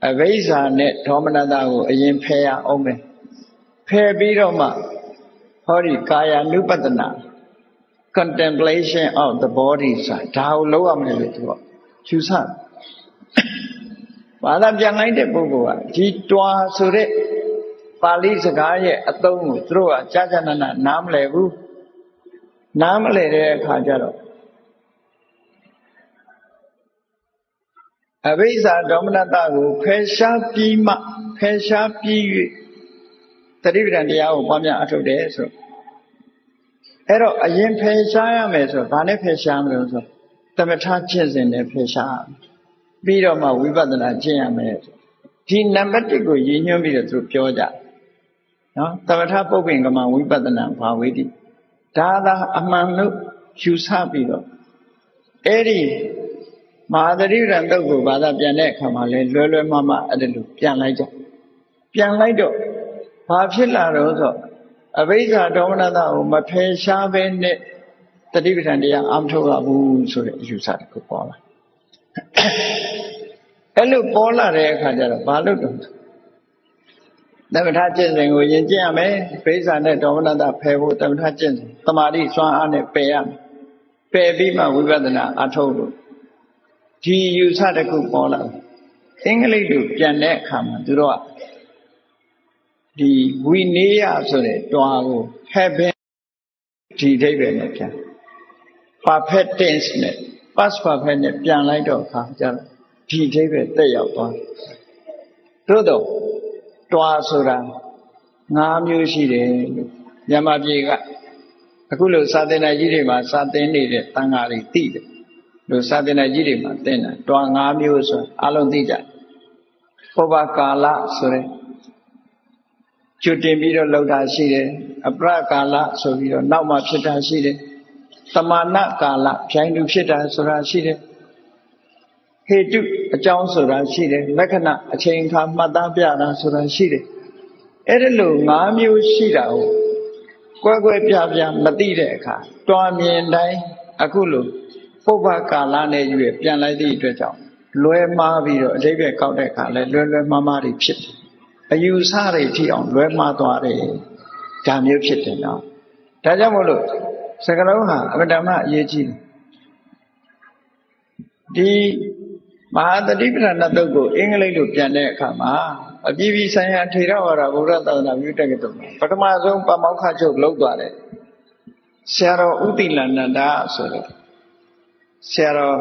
အဘိဓါနဲ့ဒေါမနတကိုအရင်ဖယ်ရအောင်မယ်။ဖယ်ပြီးတော့မှဟောဒီကာယ ानु ပဒနာ contemplation of the body ဆိုတာဒါကိုလောက်ရမယ်လို့သူက ယူဆဘာသာပြန်လိုက်တဲ့ပုဂ္ဂိုလ်ကဒီတွာဆိုတဲ့ပါဠိစကားရဲ့အသုံးကိုသူတို့ကကြာကြာနာနာနားမလည်ဘူးနားမလည်တဲ့အခါကျတော့အဘိဇာဒေါမနတကိုဖယ်ရှားပြီးမှဖယ်ရှားပြီး၍တတိပဒံတရားကိုပွားများအထုတ်တယ်ဆိုအဲ့တော့အရင်ဖယ်ရှားရမယ်ဆိုဘာနဲ့ဖယ်ရှားမလို့ဆို သမထကျင့်စဉ်နဲ့ဖယ်ရှားပြီးတော့မှဝိပဿနာကျင့်ရမယ်ဒီနံပါတ်1ကိုရည်ညွှန်းပြီးတော့သူပြောကြနော်သမထပုပ္ပင်ကမဝိပဿနာဘာဝေတိဒါသာအမှန်လို့ယူဆပြီးတော့အဲ့ဒီမဟာသတိရံတုတ်ကိုဘာသာပြန်တဲ့အခါမှာလဲလွယ်လွယ်မမအဲ့ဒါလိုပြန်လိုက်ကြပြန်လိုက်တော့ဘာဖြစ်လာတော့ဆိုအဘိဓါဒေါမနတကိုမဖယ်ရှားဘဲနဲ့ တတိပဋ္ဌာန်တရားအမထုတ်ရဘူးဆိုတဲ့အယူဆတစ်ခုပေါ်လာအဲ့လိုပေါ်လာတဲ့အခါကျတော့ဘာလို့တော့သမထကျင့်စဉ်ကိုယဉ်ကျင့်ရမယ်ဘိဇာနဲ့ဒေါမနတဖယ်ဖို့သမထကျင့်စဉ်တမာတိစွမ်းအားနဲ့ပယ်ရမယ်ပယ်ပြီးမှဝိပဿနာအထုတ်လို့ဒီယူဆတစ်ခုပေါ်လာအင်္ဂလိပ်လိုပြန်တဲ့အခါမှာသူတို့ကဒီဝိနည်းယဆိုတဲ့တွာကို heaven ဒီအိဗယ်နဲ့ပြန် perfect tense နဲ့ past perfect နဲ့ပြန်လိုက်တော့အခါကျတော့ဒီအိဗယ်တက်ရောက်သွားသို့တော့တွာဆိုတာ၅မျိုးရှိတယ်လို့မြန်မာပြည်ကအခုလိုစာသင်တိုင်းကြီးတွေမှာစာသင်နေတဲ့တန်ဃာတွေသိတယ်လို့စာသင်တိုင်းကြီးတွေမှာသင်တာတွာ၅မျိုးဆိုအလုံးသိကြပုဗ္ဗကာလဆိုတဲ့ကျွတင်ပြီးတော့လောက်တာရှိတယ်အပရကာလဆိုပြီးတော့နောက်မှဖြစ်တာရှိတယ် တမာဏကာလဖြိုင်းလူဖြစ်တာဆိုတာရှိတယ်ဟေတုအကြောင်းဆိုတာရှိတယ်လက္ခဏာအချိန်အခါမှတ်သားပြတာဆိုတာရှိတယ်အဲ့ဒီလို၅မျိုးရှိတာကိုကွဲကွဲပြားပြားမသိတဲ့အခါတွားမြင်တိုင်းအခုလိုပုဗ္ဗကာလနဲ့ယူရပြန်လိုက်သည့်အတွက်ကြောင့်လွဲမှားပြီးတော့အတိပ္ပယ်ကောက်တဲ့အခါလဲလွဲလွဲမှားမှားတွေဖြစ်တယ်အယူဆတွေထိအောင်လွဲမှားသွားတယ်ဒါမျိုးဖြစ်တယ်နော်ဒါကြောင့်မို့လို့ စကလုံးဟာအမတ္တမအရေးကြီးတယ်ဒီမဟာတတိပဌာနတုတ်ကိုအင်္ဂလိပ်လိုပြန်တဲ့အခါမှာအပြည်ပြည်ဆိုင်ရာထေရဝါဒဗုဒ္ဓသာသနာပြုတက္ကသိုလ်ပထမဆုံးပမောက္ခချုပ်လုပ်သွားတယ်ဆရာတော်ဥတိလန္ဒာဆိုတဲ့ဆရာတော်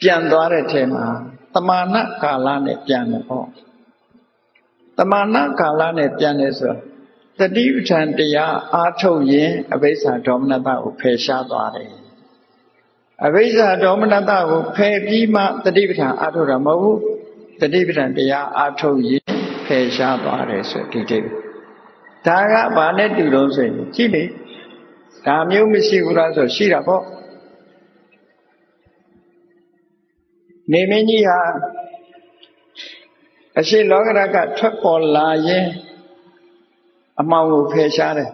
ပြန်သွားတဲ့ထဲမှာတမာဏကာလနဲ့ပြန်တယ်ပေါ့တမာဏကာလနဲ့ပြန်တယ်ဆိုတ တိပဋ္ဌာန်တရားအားထုတ်ရင်အဘိဓါဒေါမနတကိုဖယ်ရှားသွားတယ်အဘိဓါဒေါမနတကိုဖယ်ပြီးမှတတိပဋ္ဌာန်အားထုတ်တာမဟုတ်ဘူးတတိပဋ္ဌာန်တရားအားထုတ်ရင်ဖယ်ရှားသွားတယ်ဆိုဒီတိဒါကဘာနဲ့တူတော့ဆိုရင်ကြည့်လေဒါမျိုးမရှိဘူးလားဆိုရှိတာပေါ့နေမင်းကြီးဟာအရှိလောကရကထွက်ပေါ်လာရင် အမှောင်ကိုဖယ်ရှားတယ်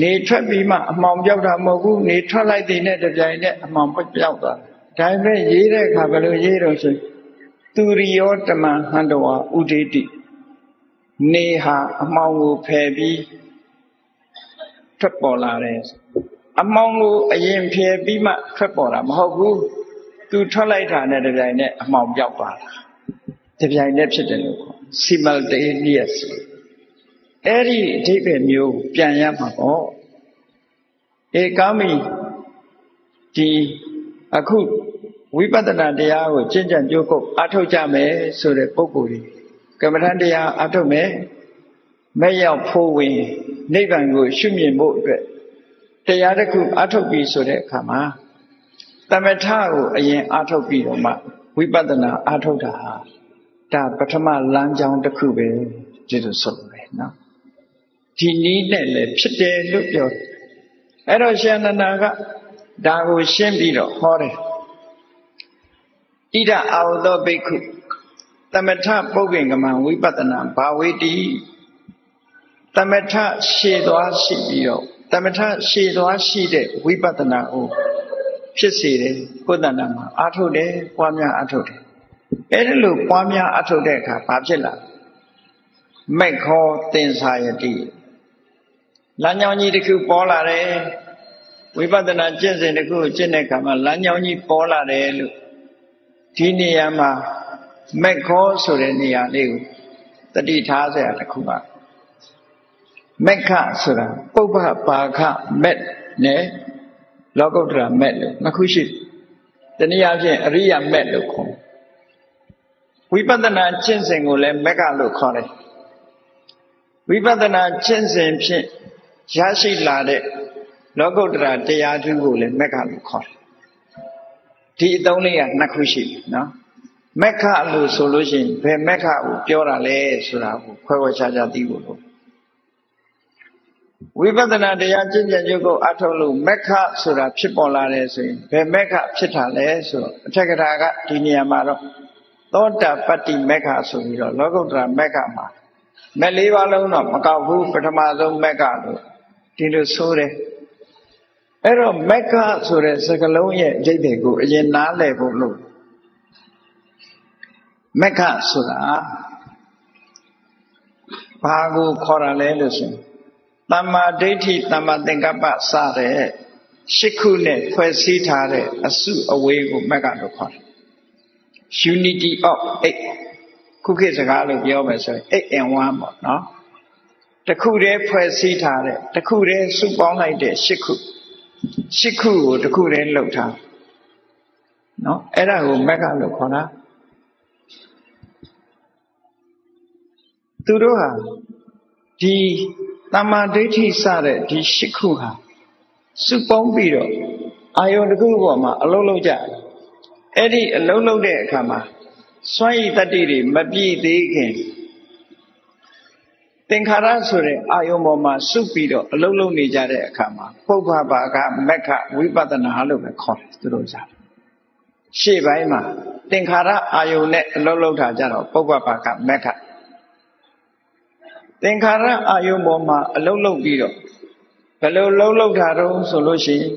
နေထွက်ပြီးမှအမှောင်ပြောက်တာမဟုတ်ဘူးနေထွက်လိုက်တဲ့နဲ့တပြိုင်နက်အမှောင်ပြောက်သွားတယ်ဒါပေမဲ့ရေးတဲ့အခါဘယ်လိုရေးတော့ဆိုသူရိယောတမဟန္တဝဥဒိတိနေဟာအမှောင်ကိုဖယ်ပြီးထွက်ပေါ်လာတယ်အမှောင်ကိုအရင်ဖယ်ပြီးမှထွက်ပေါ်တာမဟုတ်ဘူးသူထွက်လိုက်တာနဲ့တပြိုင်နက်အမှောင်ပြောက်သွားတာတပြိုင်နက်ဖြစ်တယ်လို့ခေါ် simultaneous အဲ့ဒီအဓိပ္ပာယ်မျိုးပြန်ရမှာပေါ့ဧကာမိဒီအခုဝိပဿနာတရားကိုကျင့်ကြံကြိုးကုပ်အထောက်ကြမယ်ဆိုတဲ့ပုဂ္ဂိုလ်ကြီးကမ္မထန်တရားအထုတ်မယ်မဲ့ရောက်ဖို့ဝင်နိဗ္ဗာန်ကို ရှုမြင်ဖို့အတွက်တရားတစ်ခုအထုတ်ပြီးဆိုတဲ့အခါမှာတမထကိုအရင်အထုတ်ပြီးတော့မှဝိပဿနာအထုတ်တာဟာဒါပထမလမ်းကြောင်းတစ်ခုပဲကျေးဇူးဆုပ်တယ်နော် ဒီနည်းနဲ့လည်းဖြစ်တယ်လို့ပြောတယ်အဲ့တော့ရှင်နန္ဒာကဒါကိုရှင်းပြီးတော့ဟောတယ်ဣဒအာဝသောဘိက္ခုသမထပုဂ္ဂင်ကမံဝိပဿနာဘာဝေတိသမထရှည်သွားရှိပြီးတော့သမထရှည်သွားရှိတဲ့ဝိပဿနာကိုဖြစ်စေတယ်ကိုယ်တဏ္ဍာမှာအာထုတ်တယ်ပွားများအာထုတ်တယ်အဲ့ဒီလိုပွားများအာထုတ်တဲ့အခါဘာဖြစ်လာမက်ခောသင်္ဆာယတိ လမ်းကြောင်းကြီးတစ်ခုပေါ်လာတယ်ဝိပဿနာကျင့်စဉ်တစ်ခုကိုကျင့်တဲ့အခါမှာလမ်းကြောင်းကြီးပေါ်လာတယ်လို့ဒီနေရာမှာမက်ခောဆိုတဲ့နေရာလေးကိုတတိထားစရာတစ်ခုပါမက်ခဆိုတာပုပ္ပပါခမက်နဲ့လောကုတ္တရာမက်လို့နှစ်ခုရှိတနည်းအားဖြင့်အရိယာမက်လို့ခေါ်ဝိပဿနာကျင့်စဉ်ကိုလည်းမက်ကလို့ခေါ်တယ်ဝိပဿနာကျင့်စဉ်ဖြင့် ရရှိလာတဲ့လောကုတ္တရာတရားထုကိုလည်းမက်ကလို့ခေါ်တယ်ဒီအသုံးလေးကနှစ်ခုရှိတယ်နော်မက္ခလို့ဆိုလို့ရှိရင်ဘယ်မက္ခကိုပြောတာလဲဆိုတာကိုခွဲဝဲခြားခြားသိဖို့လို့ဝိပဿနာတရားကျင့်ကြံကြုတ်ကိုအထုတ်လို့မက္ခဆိုတာဖြစ်ပေါ်လာတယ်ဆိုရင်ဘယ်မက္ခဖြစ်တာလဲဆိုတော့အထက်ကထာကဒီနေရာမှာတော့သောတာပတ္တိမက္ခဆိုပြီးတော့လောကုတ္တရာမက္ခမှာမက်လေးပါးလုံးတော့မကောက်ဘူးပထမဆုံးမက္ခလို့ ဒီလိုဆိုတယ်အဲ့တော့မက္ခဆိုတဲ့စကားလုံးရဲ့အကျိတ်တွေကိုအရင်နားလည်ဖို့လို့မက္ခဆိုတာဘာကိုခေါ်ရလဲလို့ဆိုရင်တမ္မာဒိဋ္ဌိတမ္မာသင်္ကပ္ပစတဲ့ရှစ်ခုနဲ့ဖွဲ့စည်းထားတဲ့အစုအဝေးကိုမက္ခလို့ခေါ်တယ် unity of 8ခုခေတ်စကားလို့ပြောမယ်ဆိုရင်8 and 1ပေါ့နော် တခုတည်းဖွဲ့စည်းထားတဲ့တခုတည်းစုပေါင်းလိုက်တဲ့ရှစ်ခုရှစ်ခုကိုတခုတည်းလှုပ်ထားနော်အဲ့ဒါကိုမက္ခလို့ခေါ်တာသူတို့ဟာဒီတမ္မာဒိဋ္ဌိစတဲ့ဒီရှစ်ခုဟာစုပေါင်းပြီးတော့အာယုန်တစ်ခုပေါ်မှာအလုံးလုံးကြအဲ့ဒီအလုံးလုံးတဲ့အခါမှာစွန့်ရည်တတ္တိတွေမပြည့်သေးခင် သင်္ခါရဆိုတဲ့အာယုံပေါ်မှာစုပြီးတော့အလုံးလုံးနေကြတဲ့အခါမှာပုပ္ပဘာကမက္ခဝိပဿနာလို့ပဲခေါ်တယ်သူတို့ကြတယ်ရှေ့ပိုင်းမှာသင်္ခါရအာယုံနဲ့အလုံးလုံးထားကြတော့ပုပ္ပဘာကမက္ခသင်္ခါရအာယုံပေါ်မှာအလုံးလုံးပြီးတော့ဘယ်လိုလုံးလုံးထားတော့ဆိုလို့ရှိရင်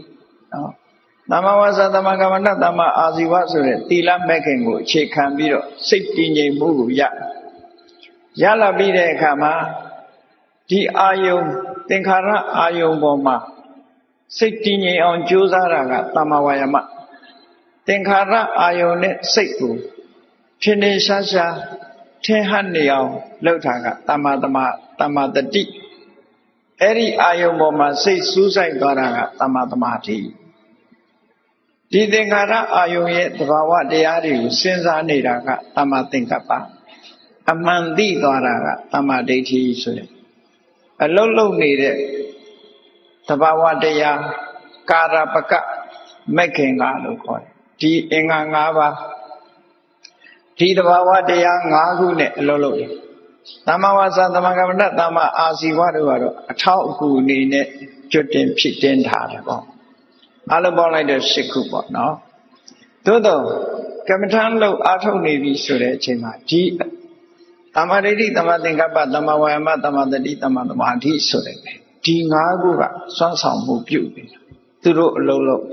နော်သမ္မာဝါစာသမ္မာကမ္မန္တသမ္မာအာဇီဝဆိုတဲ့သီလမဲ့ခင်ကိုအခြေခံပြီးတော့စိတ်တည်ငြိမ်မှုကိုရ ရလာပြီးတဲ့အခါမှာဒီအာယုံသင်္ခါရအာယုံပေါ်မှာစိတ်တည်ငြိမ်အောင်ကြိုးစားတာကသမ္မာဝါယမသင်္ခါရအာယုံနဲ့စိတ်ကိုထင်ထင်ရှားရှားထင်ဟပ်နေအောင်လုပ်တာကသမ္မာသမသမ္မာတတိအဲ့ဒီအာယုံပေါ်မှာစိတ်စူးစိုက်သွားတာကသမ္မာသမာဓိဒီသင်္ခါရအာယုံရဲ့သဘာဝတရားတွေကိုစဉ်းစားနေတာကသမ္မာသင်္ကပ္ပ အမှန်သိသွားတာကသမ္မာဒိဋ္ဌိဆိုတဲ့အလုံးလုံးနေတဲ့သဘာဝတရားကာရပကမက်ခင်ကလို့ခေါ်တယ်ဒီအင်္ဂါ၅ပါးဒီသဘာဝတရား၅ခုနဲ့အလုံးလုံးတယ်သမ္မာဝါစာသမ္မာကမ္မန္တသမ္မာအာဇီဝတို့ကတော့အထောက်အကူအနေနဲ့ကျွတ်တင်ဖြစ်တင်ထားတယ်ပေါ့အလုံးပေါင်းလိုက်တော့၈ခုပေါ့နော်သို့တော့ကမ္မထမ်းလို့အားထုတ်နေပြီဆိုတဲ့အချိန်မှာဒီ တမ္မာဒိဋ္ဌိတမ္မာသင်္ကပ္ပတမ္မာဝါယမတမ္မာတတိတမ္မာသမာဓိဆိုတဲ့ဒီ၅ခုကစွမ်းဆောင်မှုပြုနေတာသူတို့အလုံးလုံး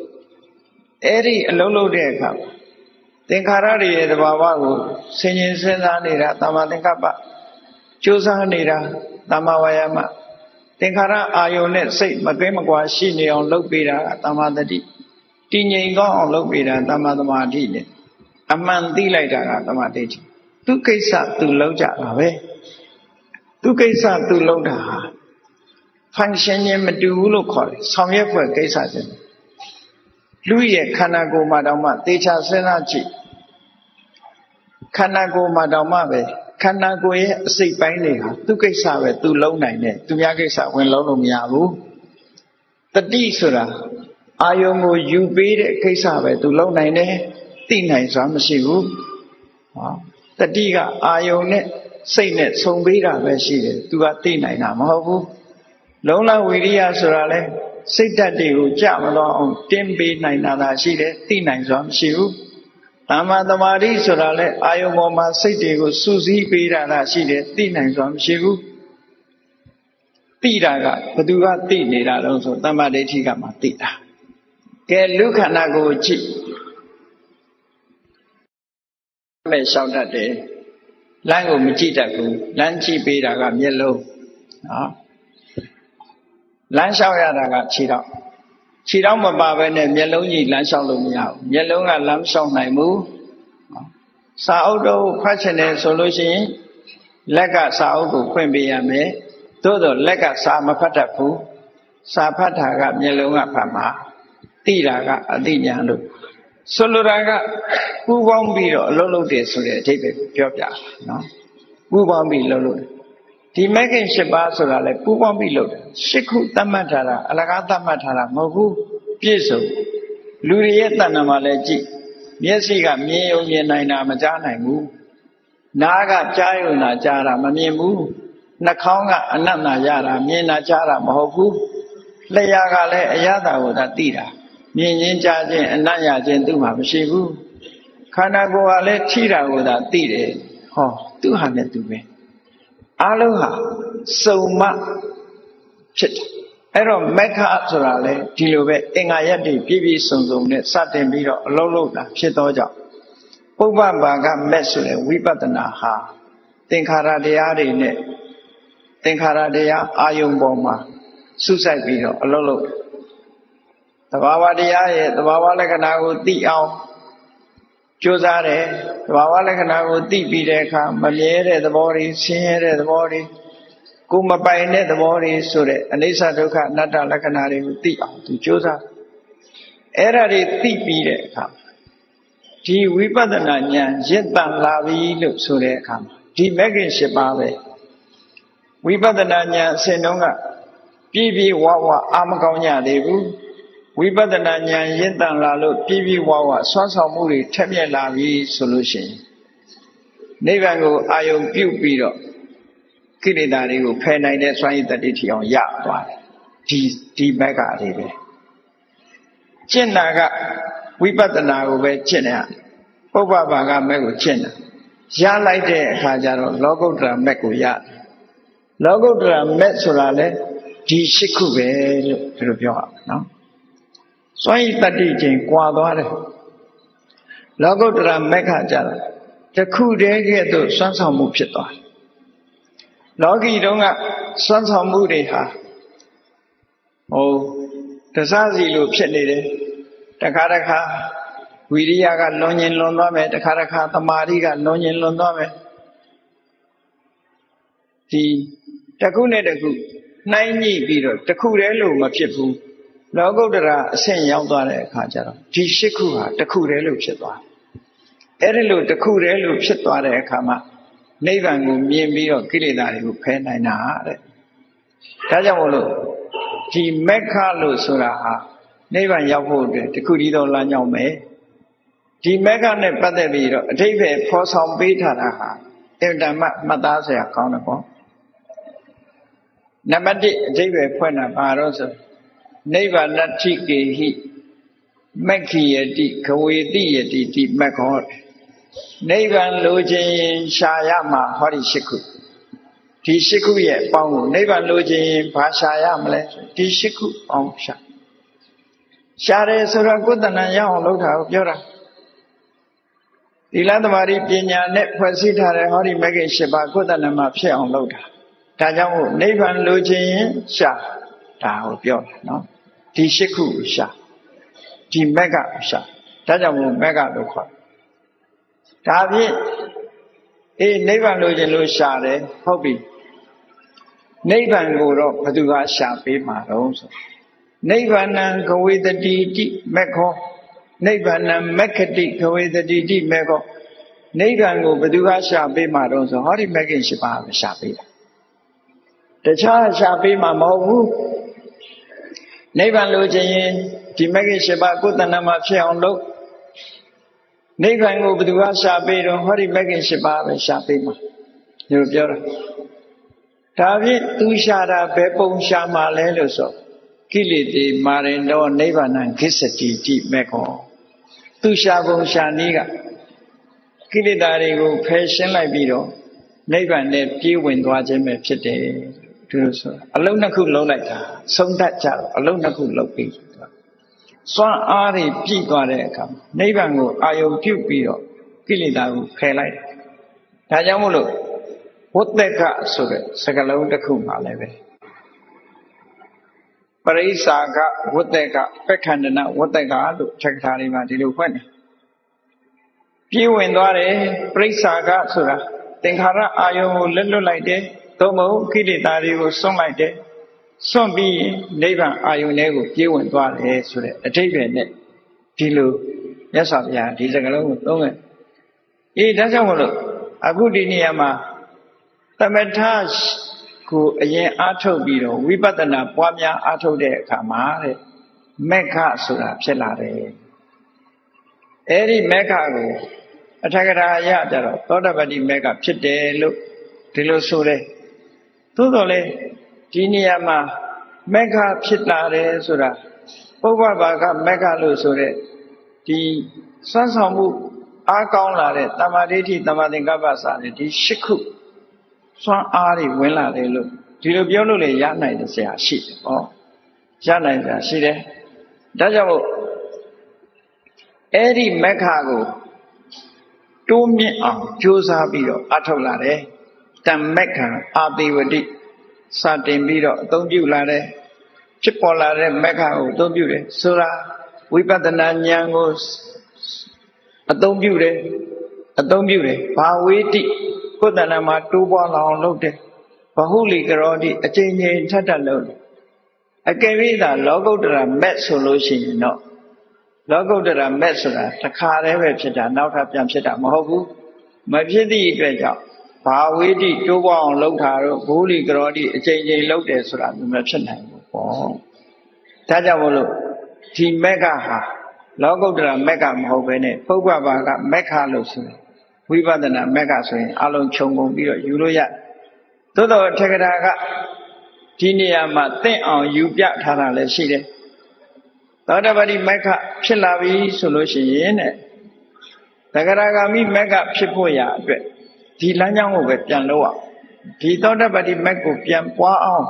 အဲ့ဒီအလုံးလုံးတဲ့အခါသင်္ခါရတွေရဲ့တဘာဝကိုဆင်ញင်စဉ်းစားနေတာတမ္မာသင်္ကပ္ပကြိုးစားနေတာတမ္မာဝါယမသင်္ခါရအာယုန်နဲ့စိတ်မကင်းမကွာရှိနေအောင်လုပ်ပေးတာကတမ္မာတတိတည်ငြိမ်ကောင်းအောင်လုပ်ပေးတာတမ္မာသမာဓိနဲ့အမှန်သိလိုက်တာကတမ္မာဒိဋ္ဌိ သူကိစ္စသူလုပ်ကြတာပဲသူကိစ္စသူလုပ်တာဟာ function ချင်းမတူဘူးလို့ခေါ်တယ်ဆောင်ရွက်ဖွဲ့ကိစ္စချင်းလူရဲ့ခန္ဓာကိုယ်မှာတောင်မှသေချာစဉ်းစားကြည့်ခန္ဓာကိုယ်မှာတောင်မှပဲခန္ဓာကိုယ်ရဲ့အစိတ်ပိုင်းတွေဟာသူကိစ္စပဲသူလုံးနိုင်တယ်သူများကိစ္စဝင်လုံးလို့မရဘူးတတိဆိုတာအာယုံကိုယူပေးတဲ့ကိစ္စပဲသူလုံးနိုင်တယ်သိနိုင်စွာမရှိဘူးဟော တတိကအာယုံနဲ့စိတ်နဲ့ဆုံပေးတာပဲရှိတယ်သူကသိနိုင်တာမဟုတ်ဘူးလုံးလဝိရိယဆိုတာလဲစိတ်ဓာတ်တွေကိုကြမလို့အောင်တင်းပေးနိုင်တာသာရှိတယ်သိနိုင်စွာမရှိဘူးတမ္မာသမာဓိဆိုတာလဲအာယုံပေါ်မှာစိတ်တွေကိုစူးစီးပေးတာသာရှိတယ်သိနိုင်စွာမရှိဘူးသိတာကဘသူကသိနေတာလို့ဆိုတမ္မာဒိဋ္ဌိကမှသိတာကဲလူခန္ဓာကိုကြည့် မဲ့လျှောက်တတ်တယ်လမ်းကိုမကြည့်တတ်ဘူးလမ်းကြည့်ပေးတာကမျက်လုံးနော်လမ်းလျှောက်ရတာကခြေထောက်ခြေထောက်မပါဘဲနဲ့မျက်လုံးကြီးလမ်းလျှောက်လို့မရဘူးမျက်လုံးကလမ်းလျှောက်နိုင်ဘူးစာအုပ်တော့ဖတ်ချင်တယ်ဆိုလို့ရှိရင်လက်ကစာအုပ်ကိုဖွင့်ပေးရမယ်သို့တော့လက်ကစာမဖတ်တတ်ဘူးစာဖတ်တာကမျက်လုံးကဖတ်မှာသိတာကအသိဉာဏ်လို့ ဆိုလိုတာကပူပေါင်းပြီးတော့အလုပ်လုပ်တယ်ဆိုတဲ့အဓိပ္ပာယ်ကိုပြောပြတာနော်ပူပေါင်းပြီးလုပ်လို့ဒီမဂ္ဂင်၈ပါးဆိုတာလေပူပေါင်းပြီးလုပ်တယ်၈ခုသတ်မှတ်ထားတာအလကားသတ်မှတ်ထားတာမဟုတ်ဘူးပြည့်စုံလူတွေရဲ့တဏ္ဍာမှာလည်းကြည့်မျက်စိကမြင်ုံမြင်နိုင်တာမကြားနိုင်ဘူးနားကကြားရုံသာကြားတာမမြင်ဘူးနှာခေါင်းကအနတ်နာရတာမြင်တာကြားတာမဟုတ်ဘူးလျှာကလည်းအရသာကိုသာသိတာ မြင်ချင်းကြားချင်းအနတ်ရချင်းသူ့မှာမရှိဘူးခန္ဓာကိုယ်ကလည်းထိတာကိုသာသိတယ်ဟောသူ့ဟာနဲ့သူပဲအလုံးဟာစုံမဖြစ်တယ်အဲ့တော့မက္ခဆိုတာလေဒီလိုပဲအင်္ဂါရက်တွေပြည့်ပြည့်စုံစုံနဲ့စတင်ပြီးတော့အလုံးလုံးတာဖြစ်သောကြောင့်ပုပ္ပဘာကမက်ဆိုတဲ့ဝိပဿနာဟာသင်္ခါရတရားတွေနဲ့သင်္ခါရတရားအာယုံပေါ်မှာစုစိုက်ပြီးတော့အလုံးလုံး သဘာဝတရားရဲ့သဘာဝလက္ခဏာကိုသိအောင်ကြိုးစားတယ်သဘာဝလက္ခဏာကိုသိပြီးတဲ့အခါမမြဲတဲ့သဘောတွေဆင်းရဲတဲ့သဘောတွေကိုမပိုင်တဲ့သဘောတွေဆိုတဲ့အနိစ္စဒုက္ခအနတ္တလက္ခဏာတွေကိုသိအောင်သူကြိုးစားအဲ့ဒါတွေသိပြီးတဲ့အခါဒီဝိပဿနာဉာဏ်ရင့်တန်လာပြီလို့ဆိုတဲ့အခါမှာဒီမဂ္ဂင်၈ပါးပဲဝိပဿနာဉာဏ်အစဉ်တုန်းကပြည့်ပြည့်ဝဝအာမကောင်းကြသေးဘူး ဝိပဿနာဉာဏ်ရင့်တန်လာလို့ပြည့်ပြည့်ဝဝဆွမ်းဆောင်မှုတွေထက်မြက်လာပြီဆိုလို့ရှိရင်နိဗ္ဗာန်ကိုအာယုံပြုတ်ပြီးတော့ကိလေသာတွေကိုဖယ်နိုင်တဲ့စွမ်းရည်တတိထီအောင်ရသွားတယ်ဒီဒီဘက်ကလေးပဲကျင့်တာကဝိပဿနာကိုပဲကျင့်တယ်ပုပ္ပဘာကမဲ့ကိုကျင့်တာရလိုက်တဲ့အခါကျတော့လောကုတ္တရာမဲ့ကိုရတယ်လောကုတ္တရာမဲ့ဆိုတာလေဒီရှစ်ခုပဲလို့ဒီလိုပြောရအောင်နော် စွန့်ရည်တတိချင်းကွာသွားတယ်လောကုတ္တရာမဲ့ခါကြတော့တခုတည်းကဲ့သို့စွန့်ဆောင်မှုဖြစ်သွားတယ်လောကီတုန်းကစွန့်ဆောင်မှုတွေဟာဟိုတစားစီလိုဖြစ်နေတယ်တခါတခါဝိရိယကလွန်ញင်လွန်သွားမယ်တခါတခါသမာဓိကလွန်ញင်လွန်သွားမယ်ဒီတခုနဲ့တခုနှိုင်းညှိပြီးတော့တခုတည်းလို့မဖြစ်ဘူး လောကုတ္တရာအဆင့်ရောက်သွားတဲ့အခါကျတော့ဒီရှစ်ခုဟာတခုတည်းလို့ဖြစ်သွားအဲ့ဒီလိုတခုတည်းလို့ဖြစ်သွားတဲ့အခါမှာနိဗ္ဗာန်ကိုမြင်ပြီးတော့ကိလေသာတွေကိုဖယ်နိုင်တာတဲ့ဒါကြောင့်မို့လို့ဒီမက္ခလို့ဆိုတာဟာနိဗ္ဗာန်ရောက်ဖို့အတွက်တခုတည်းသောလမ်းကြောင်းပဲဒီမက္ခနဲ့ပတ်သက်ပြီးတော့အထိပ္ပယ်ဖော်ဆောင်ပေးထားတာဟာအင်တမမှတ်သားစရာကောင်းတယ်ပေါ့နံပါတ်1အထိပ္ပယ်ဖွင့်တာဘာလို့ဆို နိဗ္ဗာနတိကေဟိမက္ခိယတိခဝေတိယတိတိမက္ခောနိဗ္ဗာန်လိုချင်ရင်ရှာရမှာဟောဒီရှိခုဒီရှိခုရဲ့အပေါင်းကိုနိဗ္ဗာန်လိုချင်ရင်ဘာရှာရမလဲဒီရှိခုအောင်ရှာရှာတယ်ဆိုတော့ကိုယ်တဏ္ဍရအောင်လုပ်တာကိုပြောတာဒီလသမารိပညာနဲ့ဖွဲ့စည်းထားတဲ့ဟောဒီမဂ္ဂင်၈ပါးကိုယ်တဏ္ဍမှာဖြစ်အောင်လုပ်တာဒါကြောင့်မို့နိဗ္ဗာန်လိုချင်ရင်ရှာ ဒါကိုပြောတာနော်ဒီရှိခုကိုရှာဒီမက်ကရှာဒါကြောင့်မို့မက်ကလို့ခေါ်ဒါဖြင့်အေးနိဗ္ဗာန်လိုချင်လို့ရှာတယ်ဟုတ်ပြီနိဗ္ဗာန်ကိုတော့ဘယ်သူကရှာပေးမှာတော့ဆိုနိဗ္ဗာန်ကဝေတတိတိမက်ခောနိဗ္ဗာန်မက္ခတိကဝေတတိတိမက်ခောနိဗ္ဗာန်ကိုဘယ်သူကရှာပေးမှာတော့ဆိုဟောဒီမက္ခင်ရှိပါပဲရှာပေးတာတခြားရှာပေးမှာမဟုတ်ဘူး နိဗ္ဗာန်လိုချင်ရင်ဒီမက္ခင်ရှိပါကိုယ်တဏ္ဍမှာဖြစ်အောင်လုပ်နိဗ္ဗာန်ကိုဘယ်သူကရှာပေးတော့ဟောဒီမဂ္ဂင်၈ပါးပဲရှာပေးမှာဒီလိုပြောတာဒါဖြင့်သူရှာတာဘယ်ပုံရှာမှာလဲလို့ဆိုကိလေသာမာရင်တော့နိဗ္ဗာန်ခိစ္စတိတိမဲ့ကောသူရှာပုံရှာနည်းကကိလေသာတွေကိုဖယ်ရှင်းလိုက်ပြီးတော့နိဗ္ဗာန်နဲ့ပြေးဝင်သွားခြင်းပဲဖြစ်တယ် ဒီလိုဆိုအလုံးနှစ်ခုလုံးလိုက်တာဆုံးတတ်ကြတော့အလုံးနှစ်ခုလုံးပြီးစွမ်းအားတွေပြည့်သွားတဲ့အခါနိဗ္ဗာန်ကိုအာယုံပြုတ်ပြီးတော့ကိလေသာကိုဖယ်လိုက်တယ်။ဒါကြောင့်မို့လို့ဝတ္တကဆိုတဲ့စကားလုံးတစ်ခုမှလည်းပဲပရိစ္ဆာကဝတ္တကပက္ခန္ဒနာဝတ္တကလို့ထက်ထားလေးမှာဒီလိုဖွင့်တယ်။ပြေးဝင်သွားတယ်ပရိစ္ဆာကဆိုတာသင်္ခါရအာယုံကိုလွတ်လွတ်လိုက်တယ် သို့မဟုတ်ကိလေသာတွေကိုစွန့်လိုက်တယ်စွန့်ပြီးနိဗ္ဗာန်အာယုန်ထဲကိုပြေးဝင်သွားတယ်ဆိုတဲ့အထိပ္ပယ်နဲ့ဒီလိုမြတ်စွာဘုရားဒီစကားလုံးကိုသုံးတယ်အေးဒါကြောင့်မလို့အခုဒီနေရာမှာသမထကိုအရင်အားထုတ်ပြီးတော့ဝိပဿနာပွားများအားထုတ်တဲ့အခါမှာတဲ့မက္ခဆိုတာဖြစ်လာတယ်အဲ့ဒီမက္ခကိုအထက်ကရာရကြတော့သောတပတိမက္ခဖြစ်တယ်လို့ဒီလိုဆိုတယ် သို့တော်လည်းဒီနေရာမှာမက္ခဖြစ်လာတယ်ဆိုတာပုဗ္ဗဘာကမက္ခလို့ဆိုတဲ့ဒီစွမ်းဆောင်မှုအားကောင်းလာတဲ့တမာဒိဋ္ဌိတမာသင်္ကပ္ပစာတဲ့ဒီရှစ်ခုစွမ်းအားတွေဝင်လာတယ်လို့ဒီလိုပြောလို့လေရနိုင်တဲ့ဆရာရှိတယ်ဟောရနိုင်တာရှိတယ်ဒါကြောင့်မို့အဲ့ဒီမက္ခကိုတိုးမြင့်အောင်ကြိုးစားပြီးတော့အထောက်လာတယ် တမ္မက္ခအာတိဝတိစတင်ပြီးတော့အသုံးပြုလာတဲ့ဖြစ်ပေါ်လာတဲ့မက္ခကိုအသုံးပြုတယ်ဆိုတာဝိပဿနာဉာဏ်ကိုအသုံးပြုတယ်အသုံးပြုတယ်ဘာဝေတိကိုယ်တဏ္ဍမှာတိုးပွားလာအောင်လုပ်တယ်ဘဟုလီကရောတိအကျဉ်းချင်းထပ်ထပ်လုပ်တယ်အကယ်၍သာလောကုတ္တရာမက်ဆိုလို့ရှိရင်တော့လောကုတ္တရာမက်ဆိုတာတစ်ခါတည်းပဲဖြစ်တာနောက်ထပ်ပြန်ဖြစ်တာမဟုတ်ဘူးမဖြစ်သည့်အတွက်ကြောင့် ဘာဝိတိတိုးပွားအောင်လှုပ်တာတော့ဘိုးလီကရောတိအချိန်ချင်းလှုပ်တယ်ဆိုတာမဖြစ်နိုင်ဘူးပေါ့ဒါကြောင့်မလို့ဒီမက်ကဟာလောကုတ္တရာမက်ကမဟုတ်ဘဲနဲ့ပုပ္ပဘာကမက်ခလို့ဆိုတယ်ဝိပဿနာမက်ကဆိုရင်အလုံးခြုံကုန်ပြီးတော့ယူလို့ရသို့တော်ထေကရာကဒီနေရာမှာတင့်အောင်ယူပြထားတာလည်းရှိတယ်သောတပတိမက္ခဖြစ်လာပြီဆိုလို့ရှိရင်တဲ့သဂရဂါမိမက္ခဖြစ်ဖို့ရာအတွက် ဒီလမ်းကြောင်းကိုပဲပြန်လို့အောင်ဒီသောတပတိမက်ကိုပြန်ပွားအောင်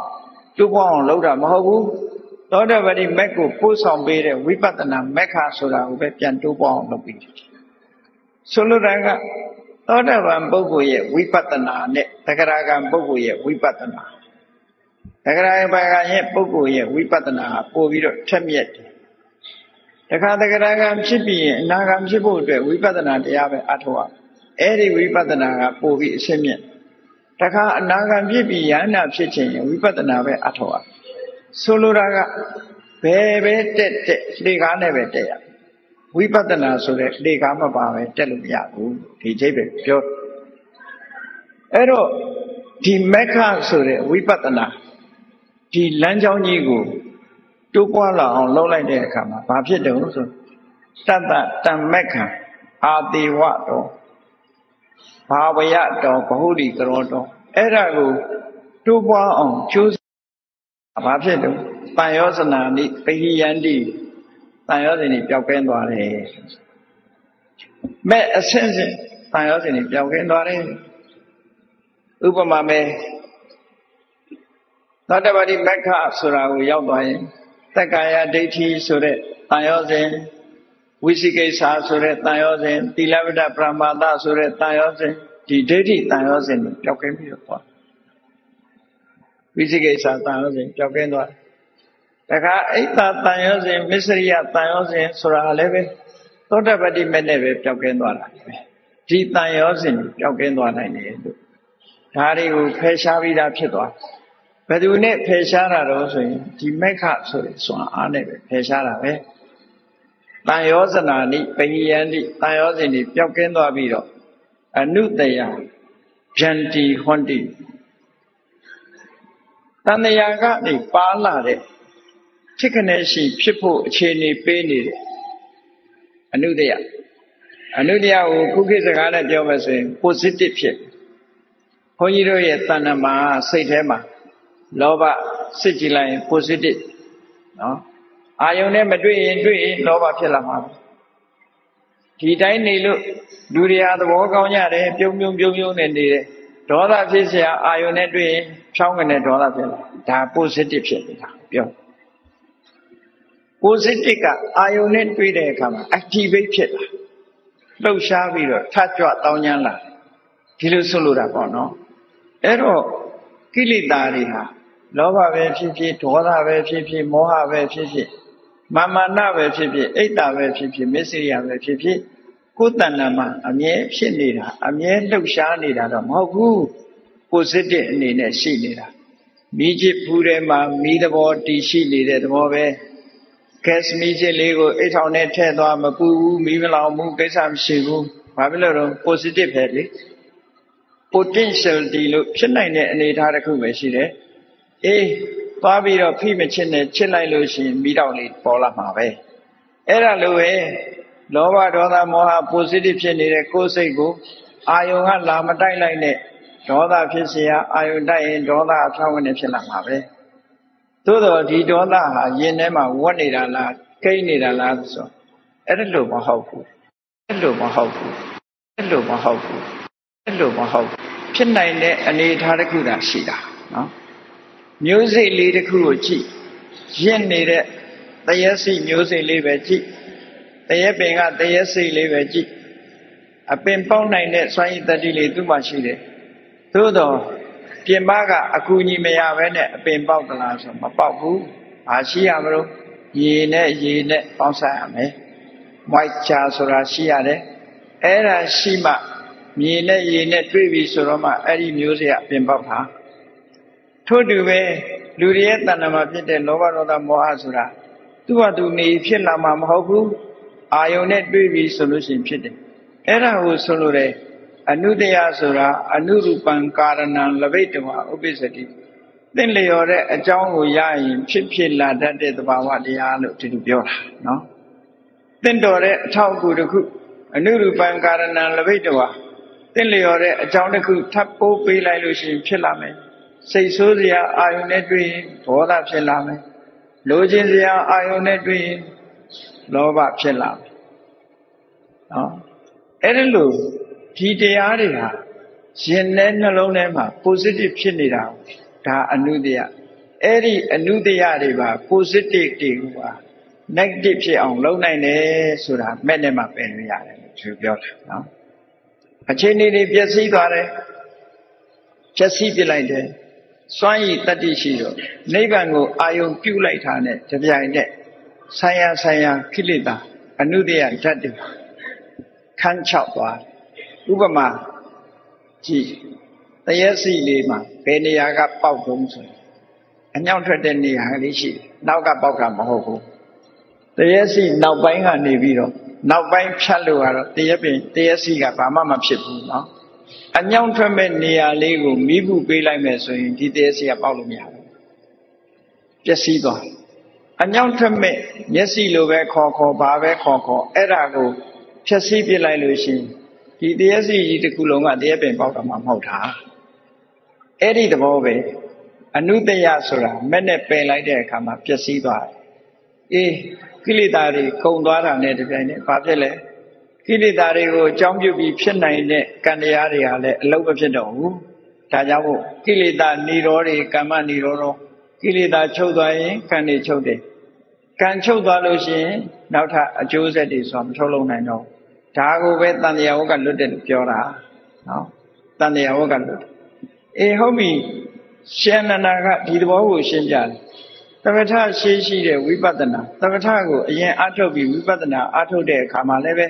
တူပွားအောင်လုပ်တာမဟုတ်ဘူးသောတပတိမက်ကိုပို့ဆောင်ပေးတဲ့ဝိပဿနာမက္ခဆိုတာကိုပဲပြန်တူပွားအောင်လုပ်ပြီးဆိုလိုတာကသောတပန်ပုဂ္ဂိုလ်ရဲ့ဝိပဿနာနဲ့သဂရဂံပုဂ္ဂိုလ်ရဲ့ဝိပဿနာသဂရဂံရဲ့ပုဂ္ဂိုလ်ရဲ့ဝိပဿနာကပို့ပြီးတော့ထက်မြက်တယ်တခါတကရာကံဖြစ်ပြီးရင်အနာဂံဖြစ်ဖို့အတွက်ဝိပဿနာတရားပဲအထောက်အ အဲ့ဒီဝိပဿနာကပို့ပြီးအရှင်းမြင့်တခါအနာဂံဖြစ်ပြီးယန္နာဖြစ်ခြင်းဝိပဿနာပဲအထောက်အဆိုလိုတာကဘယ်ပဲတက်တက်လေကားနဲ့ပဲတက်ရဝိပဿနာဆိုတဲ့လေကားမပါပဲတက်လို့မရဘူးဒီချိတ်ပဲပြောအဲ့တော့ဒီမက္ခဆိုတဲ့ဝိပဿနာဒီလမ်းကြောင်းကြီးကိုတိုးပွားလာအောင်လုပ်လိုက်တဲ့အခါမှာဘာဖြစ်တယ်ဆိုတတ္တတမ္မက္ခံအာတိဝတော် ဘာဝယတော်ဘဟုတိကရောတော်အဲ့ဒါကိုတိုးပွားအောင်ကြိုးစားဘာဖြစ်တယ်တန်ရောစနာနိပိဟိယန္တိတန်ရောစင်นี่ပျောက်ကင်းသွားတယ်မဲ့အစင်းစင်တန်ရောစင်นี่ပျောက်ကင်းသွားတယ်ဥပမာမဲ့သောတပတိမက္ခဆိုတာကိုရောက်သွားရင်တက္ကာယဒိဋ္ဌိဆိုတဲ့တန်ရောစဉ် ဝိသိကိစ္စဆိုတဲ့တန်ရောစဉ်သီလဝတ္တပရမာသဆိုတဲ့တန်ရောစဉ်ဒီဒိဋ္ဌိတန်ရောစဉ်ကိုပျောက်ကင်းပြီးတော့သွားဝိသိကိစ္စတန်ရောစဉ်ပျောက်ကင်းသွားတခါအိတ်တာတန်ရောစဉ်မစ္စရိယတန်ရောစဉ်ဆိုတာလည်းပဲသောတပတိမဲ့နဲ့ပဲပျောက်ကင်းသွားတာပဲဒီတန်ရောစဉ်ပျောက်ကင်းသွားနိုင်တယ်လို့ဒါတွေကိုဖယ်ရှားပြီးသားဖြစ်သွားတယ်ဘယ်သူနဲ့ဖယ်ရှားတာတော့ဆိုရင်ဒီမက္ခဆိုတဲ့စွမ်းအားနဲ့ပဲဖယ်ရှားတာပဲ တန်ရောဇနာနိပယယန္တိတန်ရောဇဉ်ဒီပျောက်ကင်းသွားပြီးတော့အနုတယဗျန္တိဟွန်တိတန်တရာကနေပါလာတဲ့ဖြစ်ခနဲ့ရှိဖြစ်ဖို့အခြေအနေပေးနေတယ်အနုတယအနုတယကိုခုခေတ်စကားနဲ့ပြောမယ်ဆိုရင် positive ဖြစ်ဘုန်းကြီးတို့ရဲ့တဏ္ဍမှာစိတ်ထဲမှာလောဘစစ်ကြည့်လိုက်ရင် positive နော် အာယုန်နဲ့မတွေ့ရင်တွေ့ရင်လောဘဖြစ်လာမှာဒီတိုင်းနေလို့လူတွေဟာသဘောကောင်းကြတယ်ပြုံးပြုံးပြုံးပြုံးနဲ့နေတယ်ဒေါသဖြစ်เสียအာယုန်နဲ့တွေ့ရင်ဖြောင်းကနေဒေါသဖြစ်လာဒါ positive ဖြစ်နေတာပြော positive ကအာယုန်နဲ့တွေ့တဲ့အခါမှာ activate ဖြစ်လာလှုပ်ရှားပြီးတော့ထကြွတောင်းကျမ်းလာဒီလိုဆိုလိုတာပေါ့နော်အဲ့တော့ကိလေသာတွေဟာလောဘပဲဖြစ်ဖြစ်ဒေါသပဲဖြစ်ဖြစ်မောဟပဲဖြစ်ဖြစ် မာမာနပဲဖြစ်ဖြစ်အိတ်တာပဲဖြစ်ဖြစ်မစ္စရိယပဲဖြစ်ဖြစ်ကိုယ်တဏ္ဍာမှာအမြဲဖြစ်နေတာအမြဲလှုပ်ရှားနေတာတော့မဟုတ်ဘူးကိုစစ်တဲ့အနေနဲ့ရှိနေတာမိချစ်ဖူးထဲမှာမိသဘောတည်ရှိနေတဲ့သဘောပဲကက်စမီချစ်လေးကိုအိတ်ထောင်နဲ့ထည့်သွားမပူဘူးမိမလောင်ဘူးကိစ္စမရှိဘူးဘာဖြစ်လို့တော့ positive ပဲလေ potentiality လို့ဖြစ်နိုင်တဲ့အနေအထားတစ်ခုပဲရှိတယ်အေး သွားပြီးတော့ဖိမချစ်နဲ့ချစ်လိုက်လို့ရှိရင်မိတော့လေးပေါ်လာမှာပဲအဲ့ဒါလိုပဲလောဘဒေါသမောဟ positive ဖြစ်နေတဲ့ကိုယ်စိတ်ကိုအာယုံကလာမတိုက်လိုက်နဲ့ဒေါသဖြစ်เสียအာယုံတိုက်ရင်ဒေါသအဖြောင်းကနေဖြစ်လာမှာပဲသို့တော့ဒီဒေါသဟာရင်ထဲမှာဝတ်နေတာလားကိန်းနေတာလားဆိုအဲ့ဒါလို့မဟုတ်ဘူးအဲ့လိုမဟုတ်ဘူးအဲ့လိုမဟုတ်ဘူးအဲ့လိုမဟုတ်ဖြစ်နိုင်တဲ့အနေအထားတစ်ခုသာရှိတာနော် မျိုးစိတ်လေးတစ်ခုကိုကြည့်ရင့်နေတဲ့တရက်စိမျိုးစိတ်လေးပဲကြည့်တရက်ပင်ကတရက်စိတ်လေးပဲကြည့်အပင်ပေါက်နိုင်တဲ့စွမ်းရည်တတိလေးသူ့မှာရှိတယ်သို့တော့ပြင်ပကအကူကြီးမရဘဲနဲ့အပင်ပေါက်သလားဆိုမပေါက်ဘူးဘာရှိရမလို့ရေနဲ့ရေနဲ့ပေါင်းစားရမယ် moisture ဆိုတာရှိရတယ်အဲ့ဒါရှိမှမြေနဲ့ရေနဲ့တွေ့ပြီဆိုတော့မှအဲ့ဒီမျိုးစေ့အပင်ပေါက်တာ ထို့တူပဲလူတွေရဲ့တဏ္ဍာမှာဖြစ်တဲ့လောဘဒေါသမောဟဆိုတာသူ့ဟာသူနေဖြစ်လာမှာမဟုတ်ဘူးအာယုန်နဲ့တွေ့ပြီဆိုလို့ရှိရင်ဖြစ်တယ်အဲ့ဒါကိုဆိုလိုတယ်အနုတယဆိုတာအနုရူပံကာရဏံလဘိတဝဥပ္ပစ္စတိသင်လျော်တဲ့အကြောင်းကိုရရင်ဖြစ်ဖြစ်လာတတ်တဲ့သဘာဝတရားလို့ဒီလိုပြောတာနော်သင်တော်တဲ့အထောက်အကူတစ်ခုအနုရူပံကာရဏံလဘိတဝသင်လျော်တဲ့အကြောင်းတစ်ခုထပ်ပိုးပေးလိုက်လို့ရှိရင်ဖြစ်လာမယ် စိတ်ဆိုးစရာအာယုန်နဲ့တွေ့ရင်ဒေါသဖြစ်လာမယ်လိုချင်စရာအာယုန်နဲ့တွေ့ရင်လောဘဖြစ်လာမယ်နော်အဲ့ဒီလိုဒီတရားတွေဟာရင်ထဲနှလုံးထဲမှာ positive ဖြစ်နေတာဒါအနုတ္တယအဲ့ဒီအနုတ္တယတွေပါ positive တွေက negative ဖြစ်အောင်လုပ်နိုင်တယ်ဆိုတာမဲ့နဲ့မှပယ်လို့ရတယ်သူပြောတာနော်အခြေအနေတွေပျက်စီးသွားတယ်ပျက်စီးပြလိုက်တယ် စွမ်းရည်တတ္တိရှိတော့နိဗ္ဗာန်ကိုအာယုံပြုလိုက်တာနဲ့တပြိုင်နက်ဆိုင်ရာဆိုင်ရာခိလေသာအနုတ္တယဓာတ်တွေခန်းချောက်သွားဥပမာကြည့်တရက်စီလေးမှာဘယ်နေရာကပေါက်တုံးဆိုအညောင်းထွက်တဲ့နေရာလေးရှိတယ်နောက်ကပေါက်တာမဟုတ်ဘူးတရက်စီနောက်ပိုင်းကနေပြီးတော့နောက်ပိုင်းဖြတ်လို့ကတော့တရက်ပင်တရက်စီကဘာမှမဖြစ်ဘူးเนาะ အညောင်းထွက်မဲ့နေရာလေးကိုမိဘူးပေးလိုက်မယ်ဆိုရင်ဒီတရက်စီကပေါက်လို့မရဘူးပျက်စီးသွားအညောင်းထွက်မဲ့မျက်စိလိုပဲခေါ်ခေါ်ဘာပဲခေါ်ခေါ်အဲ့ဒါကိုဖြက်စီးပြလိုက်လို့ရှိရင်ဒီတရက်စီကြီးတစ်ခုလုံးကတရက်ပင်ပေါက်တာမှမဟုတ်တာအဲ့ဒီသဘောပဲအနုတယဆိုတာမဲ့နဲ့ပယ်လိုက်တဲ့အခါမှာပျက်စီးသွားတယ်အေးကိလေသာတွေကုန်သွားတာနဲ့တပြိုင်နက်ဘာဖြစ်လဲ ကိလေသာတွေကိုအကြောင်းပြုပြီးဖြစ်နိုင်တဲ့ကံတရားတွေကလည်းအလုံးမဖြစ်တော့ဘူးဒါကြောင့်မို့ကိလေသာនិရောဓတွေကမ္မនិရောဓကိလေသာချုပ်သွားရင်ကံတွေချုပ်တယ်ကံချုပ်သွားလို့ရှိရင်နောက်ထပ်အကျိုးဆက်တွေဆိုတာမထုတ်လုံးနိုင်တော့ဒါကိုပဲတန်တရားဝကလွတ်တယ်လို့ပြောတာနော်တန်တရားဝကလွတ်အေးဟုတ်ပြီရှင်နန္ဒာကဒီသဘောကိုရှင်းပြတယ်သမထရှိရှိတဲ့ဝိပဿနာသမထကိုအရင်အထုတ်ပြီးဝိပဿနာအထုတ်တဲ့အခါမှာလည်းပဲ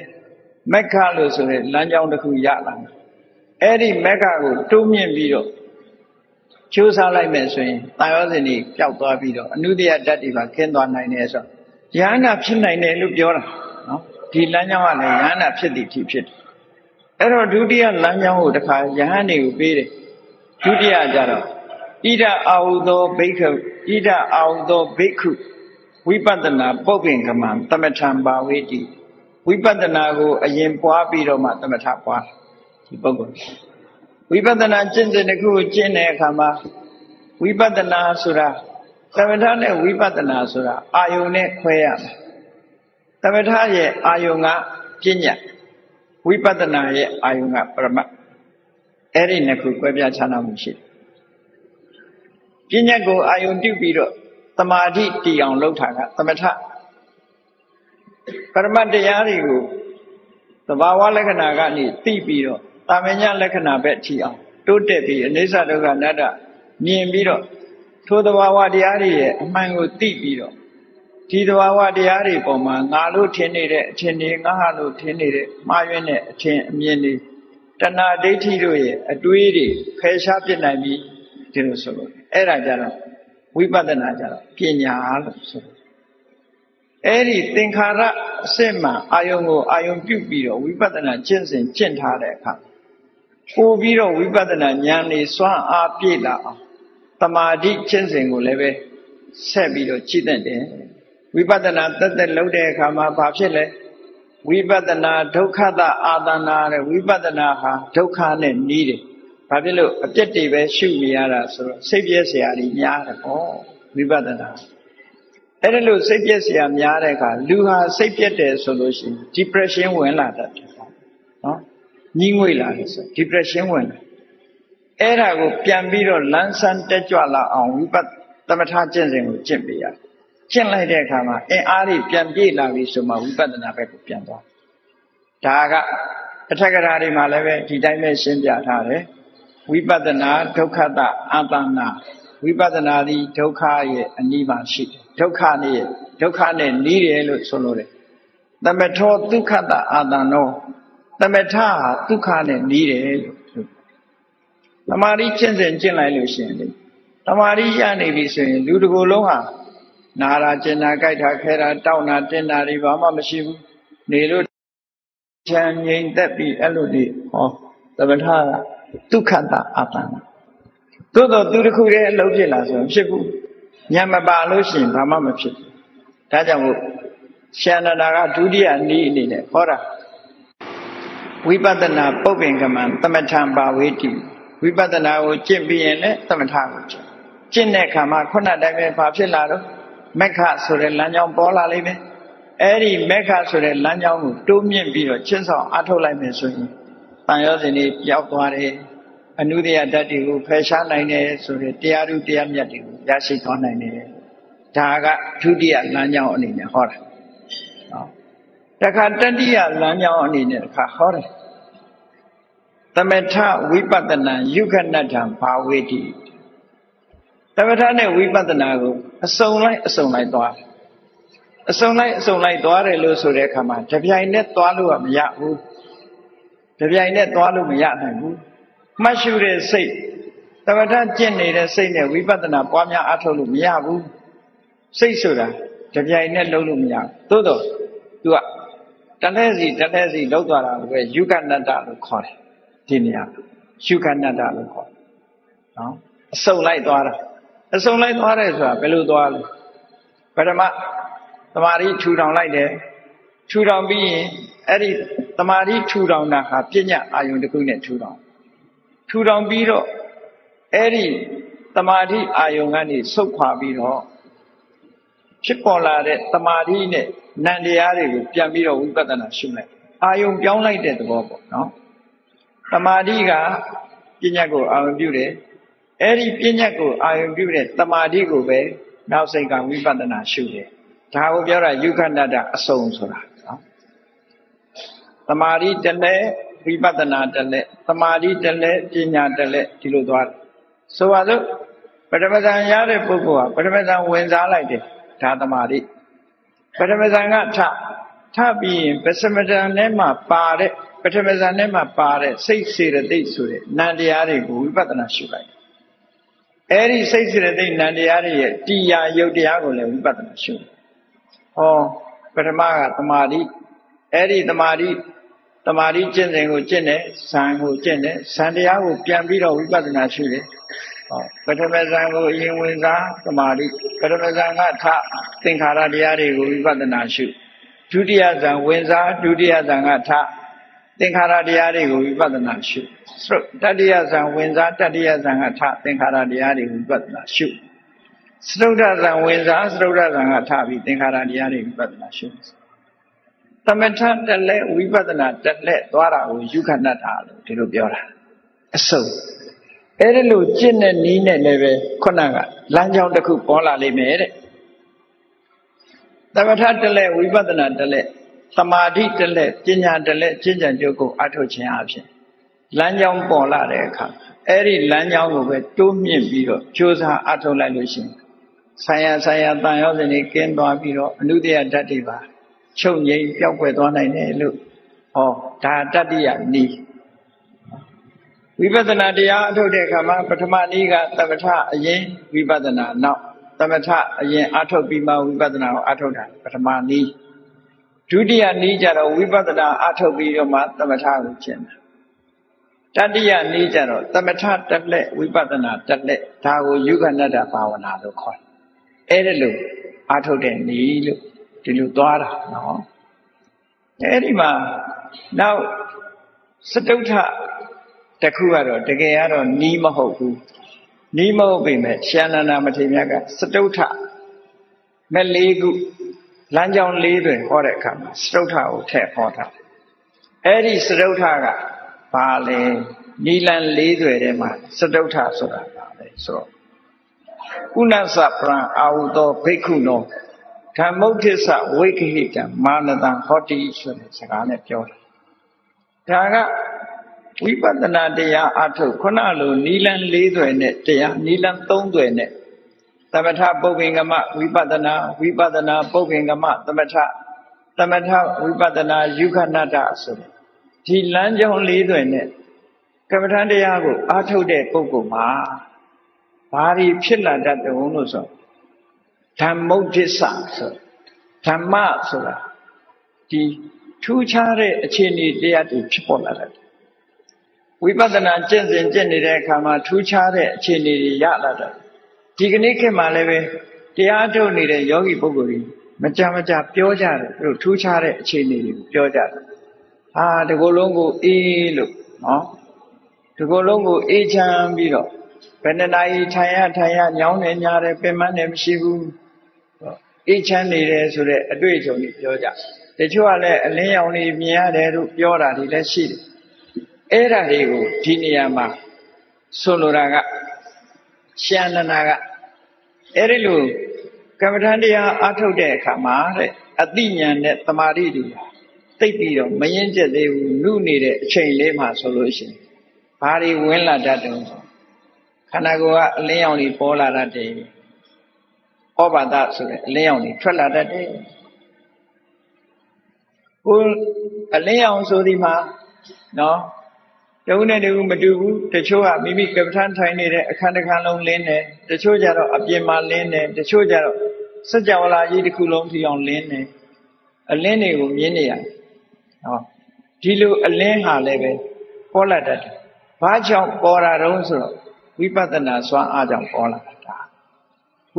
မက္ခလို့ဆိုတဲ့လမ်းကြောင်းတစ်ခုရလာတယ်အဲ့ဒီမက္ခကိုတိုးမြင့်ပြီးတော့ကျိုးစားလိုက်မယ်ဆိုရင်တာယောဇဉ်ကြီးပျောက်သွားပြီးတော့အနုတ္တယဓာတ်တွေပါခင်းသွားနိုင်တယ်ဆိုတော့ယ ahanan ဖြစ်နိုင်တယ်လို့ပြောတာနော်ဒီလမ်းကြောင်းကလည်းယ ahanan ဖြစ်သည်ဖြစ်ဖြစ်တယ်အဲ့တော့ဒုတိယလမ်းကြောင်းကိုတခါယဟန်တွေကိုပေးတယ်ဒုတိယကြတော့ဣဒအာဟုသောဘိက္ခုဣဒအာဟုသောဘိက္ခုဝိပဿနာပုပ္ပင်ကမံသမထံဘာဝေတိ ဝိပဿနာကိုအရင်ပွားပြီးတော့မှသမထပွားဒီပုဂ္ဂိုလ်ဝိပဿနာကျင့်စဉ်တစ်ခုကိုကျင့်တဲ့အခါမှာဝိပဿနာဆိုတာသမထနဲ့ဝိပဿနာဆိုတာအာယုန်နဲ့ခွဲရမယ်သမထရဲ့အာယုန်ကပညာဝိပဿနာရဲ့အာယုန်ကပရမတ်အဲ့ဒီနှစ်ခုကွဲပြားခြားနားမှုရှိတယ်ပညာကိုအာယုန်ပြုပြီးတော့တမာတိတည်အောင်လုပ်တာကသမထ ပရမတ်တရားတွေကိုသဘာဝလက္ခဏာကနေသိပြီးတော့တာမညလက္ခဏာပဲထီအောင်တိုးတက်ပြီးအနိစ္စဒုက္ခအနတ္တမြင်ပြီးတော့ထိုသဘာဝတရားတွေရဲ့အမှန်ကိုသိပြီးတော့ဒီသဘာဝတရားတွေပေါ်မှာငါလို့ထင်နေတဲ့အထင်တွေငါဟာလို့ထင်နေတဲ့မှားယွင်းတဲ့အထင်အမြင်တွေတဏှာဒိဋ္ဌိတို့ရဲ့အတွေးတွေဖယ်ရှားပြစ်နိုင်ပြီဒီလိုဆိုလို့အဲ့ဒါကြတော့ဝိပဿနာကြတော့ပညာလို့ဆိုလို့ အဲ့ဒီသင်္ခါရအစစ်မှအာယုံကိုအာယုံပြုတ်ပြီးတော့ဝိပဿနာကျင့်စဉ်ကျင့်ထားတဲ့အခါပို့ပြီးတော့ဝိပဿနာဉာဏ်နေစွမ်းအားပြည့်လာအောင်တမာတိကျင့်စဉ်ကိုလည်းပဲဆက်ပြီးတော့ကြည့်တတ်တယ်ဝိပဿနာတက်တက်လုပ်တဲ့အခါမှာဘာဖြစ်လဲဝိပဿနာဒုက္ခတအာသနာတဲ့ဝိပဿနာဟာဒုက္ခနဲ့နီးတယ်ဘာဖြစ်လို့အပြစ်တွေပဲရှုနေရတာဆိုတော့စိတ်ပြည့်စရာကြီးများတယ်ပေါ့ဝိပဿနာ အဲ့ဒါလို့စိတ်ပြည့်စရာများတဲ့အခါလူဟာစိတ်ပြည့်တယ်ဆိုလို့ရှိရင် depression ဝင်လာတတ်တယ်နော်ညှိငွေ့လာတယ်ဆို depression ဝင်လာအဲ့ဒါကိုပြန်ပြီးတော့လန်းဆန်းတက်ကြွလာအောင်ဝိပဿသမထကျင့်စဉ်ကိုကျင့်ပေးရတယ်ကျင့်လိုက်တဲ့အခါမှာအင်အားတွေပြန်ပြည့်လာပြီဆိုမှဝိပဿနာဘက်ကိုပြန်သွားဒါကအထက်ကရာတွေမှာလည်းပဲဒီတိုင်းပဲရှင်းပြထားတယ်ဝိပဿနာဒုက္ခတအာတနာဝိပဿနာသည်ဒုက္ခရဲ့အနိဗ္ဗာန်ရှိတယ် ဒုက္ခနဲ့ဒုက္ခနဲ့နီးတယ်လို့ဆိုလို့တယ်သမထောဒုက္ခတအာတနောသမထဟာဒုက္ခနဲ့နီးတယ်လို့ဆိုတမာရီကျင့်စဉ်ကျင့်လိုက်လို့ရှိရင်လေတမာရီရနေပြီဆိုရင်လူတစ်ကိုယ်လုံးဟာနာရာကျင်နာကြိုက်တာခဲတာတောက်တာတင်းတာတွေဘာမှမရှိဘူးနေလို့ချမ်းငြိမ်သက်ပြီးအဲ့လိုနေဟောတသမထကဒုက္ခတာအတ္တနာသို့တော့သူတစ်ခုတည်းအလုပ်ဖြစ်လာဆိုရင်ဖြစ်ဘူး ညံမပါလို့ရှိရင်ဘာမှမဖြစ်ဘူးဒါကြောင့်မို့ရှန္ဒနာကဒုတိယနည်းအနေနဲ့ဟောတာဝိပဿနာပုပ္ပင်ကမံသမထံပါဝေတိဝိပဿနာကိုကျင့်ပြီးရင်လည်းသမထကိုကျင့်ကျင့်တဲ့အခါမှာခုနတိုင်းပဲဘာဖြစ်လာတော့မက္ခဆိုတဲ့လမ်းကြောင်းပေါ်လာလိမ့်မယ်အဲ့ဒီမက္ခဆိုတဲ့လမ်းကြောင်းကိုတိုးမြင့်ပြီးတော့ချင်းဆောင်အထုတ်လိုက်မယ်ဆိုရင်တန်ရောစဉ်တွေပျောက်သွားတယ် အနုတ္တယဓာတ်တွေကိုဖယ်ရှားနိုင်တယ်ဆိုတဲ့တရားဥတရားမြတ်တွေကိုရရှိသွားနိုင်တယ်ဒါကဒုတိယလမ်းကြောင်းအနေနဲ့ဟောတာနော်တခါတတိယလမ်းကြောင်းအနေနဲ့တခါဟောတယ်သမထဝိပဿနာယုခဏတ္ထဘာဝေတိသမထနဲ့ဝိပဿနာကိုအစုံလိုက်အစုံလိုက်သွားအစုံလိုက်အစုံလိုက်သွားတယ်လို့ဆိုတဲ့အခါမှာတပြိုင်နဲ့သွားလို့ကမရဘူးတပြိုင်နဲ့သွားလို့မရနိုင်ဘူး မှတ်ရှုတဲ့စိတ်သမထကျင့်နေတဲ့စိတ်နဲ့ဝိပဿနာပွားများအထောက်လို့မရဘူးစိတ်ဆိုတာတပြိုင်နဲ့လုံးလို့မရဘူးသို့တော့ तू ကတလဲစီတလဲစီလောက်သွားတာကိုပဲယုကနတ္တလို့ခေါ်တယ်ဒီနေရာယုကနတ္တလို့ခေါ်တယ်နော်အစုံလိုက်သွားတာအစုံလိုက်သွားတယ်ဆိုတာဘယ်လိုသွားလဲပထမတမာရီထူထောင်လိုက်တယ်ထူထောင်ပြီးရင်အဲ့ဒီတမာရီထူထောင်တာဟာပြညတ်အာယုန်တစ်ခုနဲ့ထူထောင် ထူထောင်ပြီးတော့အဲ့ဒီတမာတိအာယုန်ကနေဆုတ်ခွာပြီးတော့ဖြစ်ပေါ်လာတဲ့တမာတိနဲ့နံတရားတွေကိုပြန်ပြီးတော့ဝိပဿနာရှုလိုက်အာယုံပြောင်းလိုက်တဲ့သဘောပေါ့နော်တမာတိကပညာကိုအာယုံပြုတယ်အဲ့ဒီပညာကိုအာယုံပြုတဲ့တမာတိကိုပဲနောက်စိတ်ကဝိပဿနာရှုတယ်ဒါကိုပြောတာယုခန္တတအစုံဆိုတာနော်တမာတိတလည်း ဝိပဿနာတလည်းတမာတိတလည်းပညာတလည်းဒီလိုသွားတယ်ဆိုပါစို့ပထမဇန်ရတဲ့ပုဂ္ဂိုလ်ကပထမဇန်ဝင်စားလိုက်တယ်ဒါတမာတိပထမဇန်ကထထပြီးရင်ပစမဇန်ထဲမှာပါတဲ့ပထမဇန်ထဲမှာပါတဲ့စိတ်စေတသိက်ဆိုတဲ့နံတရားတွေကိုဝိပဿနာရှုလိုက်အဲ့ဒီစိတ်စေတသိက်နံတရားတွေရဲ့တရားယုတ်တရားကိုလည်းဝိပဿနာရှုဟောပထမကတမာတိအဲ့ဒီတမာတိ တမာတိကျင့်စဉ်ကိုကျင့်တယ်ဇံကိုကျင့်တယ်ဇံတရားကိုပြန်ပြီးတော့ဝိပဿနာရှုတယ်ဟောပထမဇန်ကိုအရင်ဝင်စားသမာဓိပထမဇန်ကထသင်္ခါရတရားတွေကိုဝိပဿနာရှုဒုတိယဇန်ဝင်စားဒုတိယဇန်ကထသင်္ခါရတရားတွေကိုဝိပဿနာရှုတတိယဇန်ဝင်စားတတိယဇန်ကထသင်္ခါရတရားတွေကိုဝိပဿနာရှုစတုဒ္ဒဇန်ဝင်စားစတုဒ္ဒဇန်ကထပြီးသင်္ခါရတရားတွေဝိပဿနာရှု သမထတလက်ဝိပဿနာတလက်သွားတာကိုယုခဏတာလို့ဒီလိုပြောတာအစုံအဲ့ဒီလိုကျင့်တဲ့နီးနဲ့လည်းပဲခုနကလမ်းကြောင်းတစ်ခုပေါ်လာလိမ့်မယ်တဲ့သမထတလဲဝိပဿနာတလဲသမာဓိတလဲပညာတလဲကျင့်ကြံကြုတ်ကိုအထုတ်ခြင်းအဖြစ်လမ်းကြောင်းပေါ်လာတဲ့အခါအဲ့ဒီလမ်းကြောင်းကိုပဲတိုးမြင့်ပြီးတော့ကြိုးစားအထုတ်လိုက်လို့ရှိရင်ဆိုင်ရာဆိုင်ရာတန်ရောစနေကင်းသွားပြီးတော့အနုတ္တယဓာတ်တွေပါ ချုပ်ငိမ့်ပျောက်ကွယ်သွားနိုင်တယ်လို့ဟောဒါတတ္တိယနီးဝိပဿနာတရားအထုတ်တဲ့အခါမှာပထမနည်းကသမထအရင်ဝိပဿနာနောက်သမထအရင်အထုတ်ပြီးမှဝိပဿနာကိုအထုတ်တာပထမနည်းဒုတိယနည်းကျတော့ဝိပဿနာအထုတ်ပြီးတော့မှသမထကိုကျင့်တာတတိယနည်းကျတော့သမထတက်လက်ဝိပဿနာတက်လက်ဒါကိုယုခဏတ္တဘာဝနာလို့ခေါ်တယ်အဲ့ဒါလို့အထုတ်တဲ့နည်းလို့ ဒီလိုသွားတာနော်အဲ့ဒီမှာနောက်စတုထတခုကတော့တကယ်ကတော့နီးမဟုတ်ဘူးနီးမဟုတ်ပေမဲ့ရှန္ဒနာမထေရမြတ်ကစတုထမဲ့လေးခုလမ်းကြောင်းလေးတွင်ဟောတဲ့အခါမှာစတုထကိုထည့်ဟောတာအဲ့ဒီစတုထကဘာလဲနီလန်လေးတွေထဲမှာစတုထဆိုတာပါပဲဆိုတော့ကုဏသပရံအာဟုသောဘိက္ခုနော ဓမ္မုဋ္ဌိသဝိက္ခိတံမာနတံဟောတိဆိုတဲ့စကားနဲ့ပြောတာဒါကဝိပဿနာတရားအထုတ်ခုနလိုနီလန်၄သွယ်နဲ့တရားနီလန်၃သွယ်နဲ့သမထပုပ္ပင်္ဂမဝိပဿနာဝိပဿနာပုပ္ပင်္ဂမသမထသမထဝိပဿနာယုခဏတဆိုတဲ့ဒီလမ်းကြောင်း၄သွယ်နဲ့ကမ္မထတရားကိုအထုတ်တဲ့ပုဂ္ဂိုလ်မှာဘာတွေဖြစ်လာတတ်တယ်လို့ဆို ဓမ္မုဒ္ဒစ္စဆိုဓမ္မဆိုတာဒီထူးခြားတဲ့အခြေအနေတရားတွေဖြစ်ပေါ်လာတယ်ဝိပဿနာကျင့်စဉ်ကျင့်နေတဲ့အခါမှာထူးခြားတဲ့အခြေအနေတွေရလာတယ်ဒီကနေ့ခေတ်မှာလည်းပဲတရားထုတ်နေတဲ့ယောဂီပုဂ္ဂိုလ်တွေမကြမကြပြောကြတယ်သူတို့ထူးခြားတဲ့အခြေအနေတွေကိုပြောကြတယ်ဟာဒီကိုယ်လုံးကိုအေးလို့နော်ဒီကိုယ်လုံးကိုအေးချမ်းပြီးတော့ဘယ်နှစ်နာရီထိုင်ရထိုင်ရညောင်းနေညာတယ်ပင်မနေမရှိဘူး အေးချမ်းနေတယ်ဆိုတဲ့အတွေ့အကြုံတွေပြောကြတချို့ကလည်းအလင်းရောင်တွေမြင်ရတယ်လို့ပြောတာတွေလည်းရှိတယ်အဲ့ဒါတွေကိုဒီနေရာမှာဆိုလိုတာကရှန္ဒနာကအဲ့ဒီလိုကမ္မထန်တရားအထုတ်တဲ့အခါမှာတဲ့အတိညာနဲ့တမာတိတွေသိပ်ပြီးတော့မရင်ကျက်သေးဘူးနုနေတဲ့အချိန်လေးမှာဆိုလို့ရှိရင်ဘာတွေဝင်လာတတ်တုံးခန္ဓာကိုယ်ကအလင်းရောင်တွေပေါ်လာတတ်တယ် ဩဘာဒဆိုတဲ့အလင်းရောင်တွေထွက်လာတတ်တယ်ကိုအလင်းရောင်ဆိုဒီမှာနော်တဦးနဲ့တဦးမတူဘူးတချို့ကမိမိကပ္ပထန်ထိုင်နေတဲ့အခန်းတစ်ခန်းလုံးလင်းတယ်တချို့ကြတော့အပြင်မှာလင်းတယ်တချို့ကြတော့စကြဝဠာကြီးတစ်ခုလုံးထီအောင်လင်းတယ်အလင်းတွေကိုမြင်နေရတယ်ဟောဒီလိုအလင်းဟာလည်းပဲပေါ်လာတတ်တယ်ဘာကြောင့်ပေါ်လာတော့ဆိုတော့ဝိပဿနာစွမ်းအားကြောင့်ပေါ်လာတာ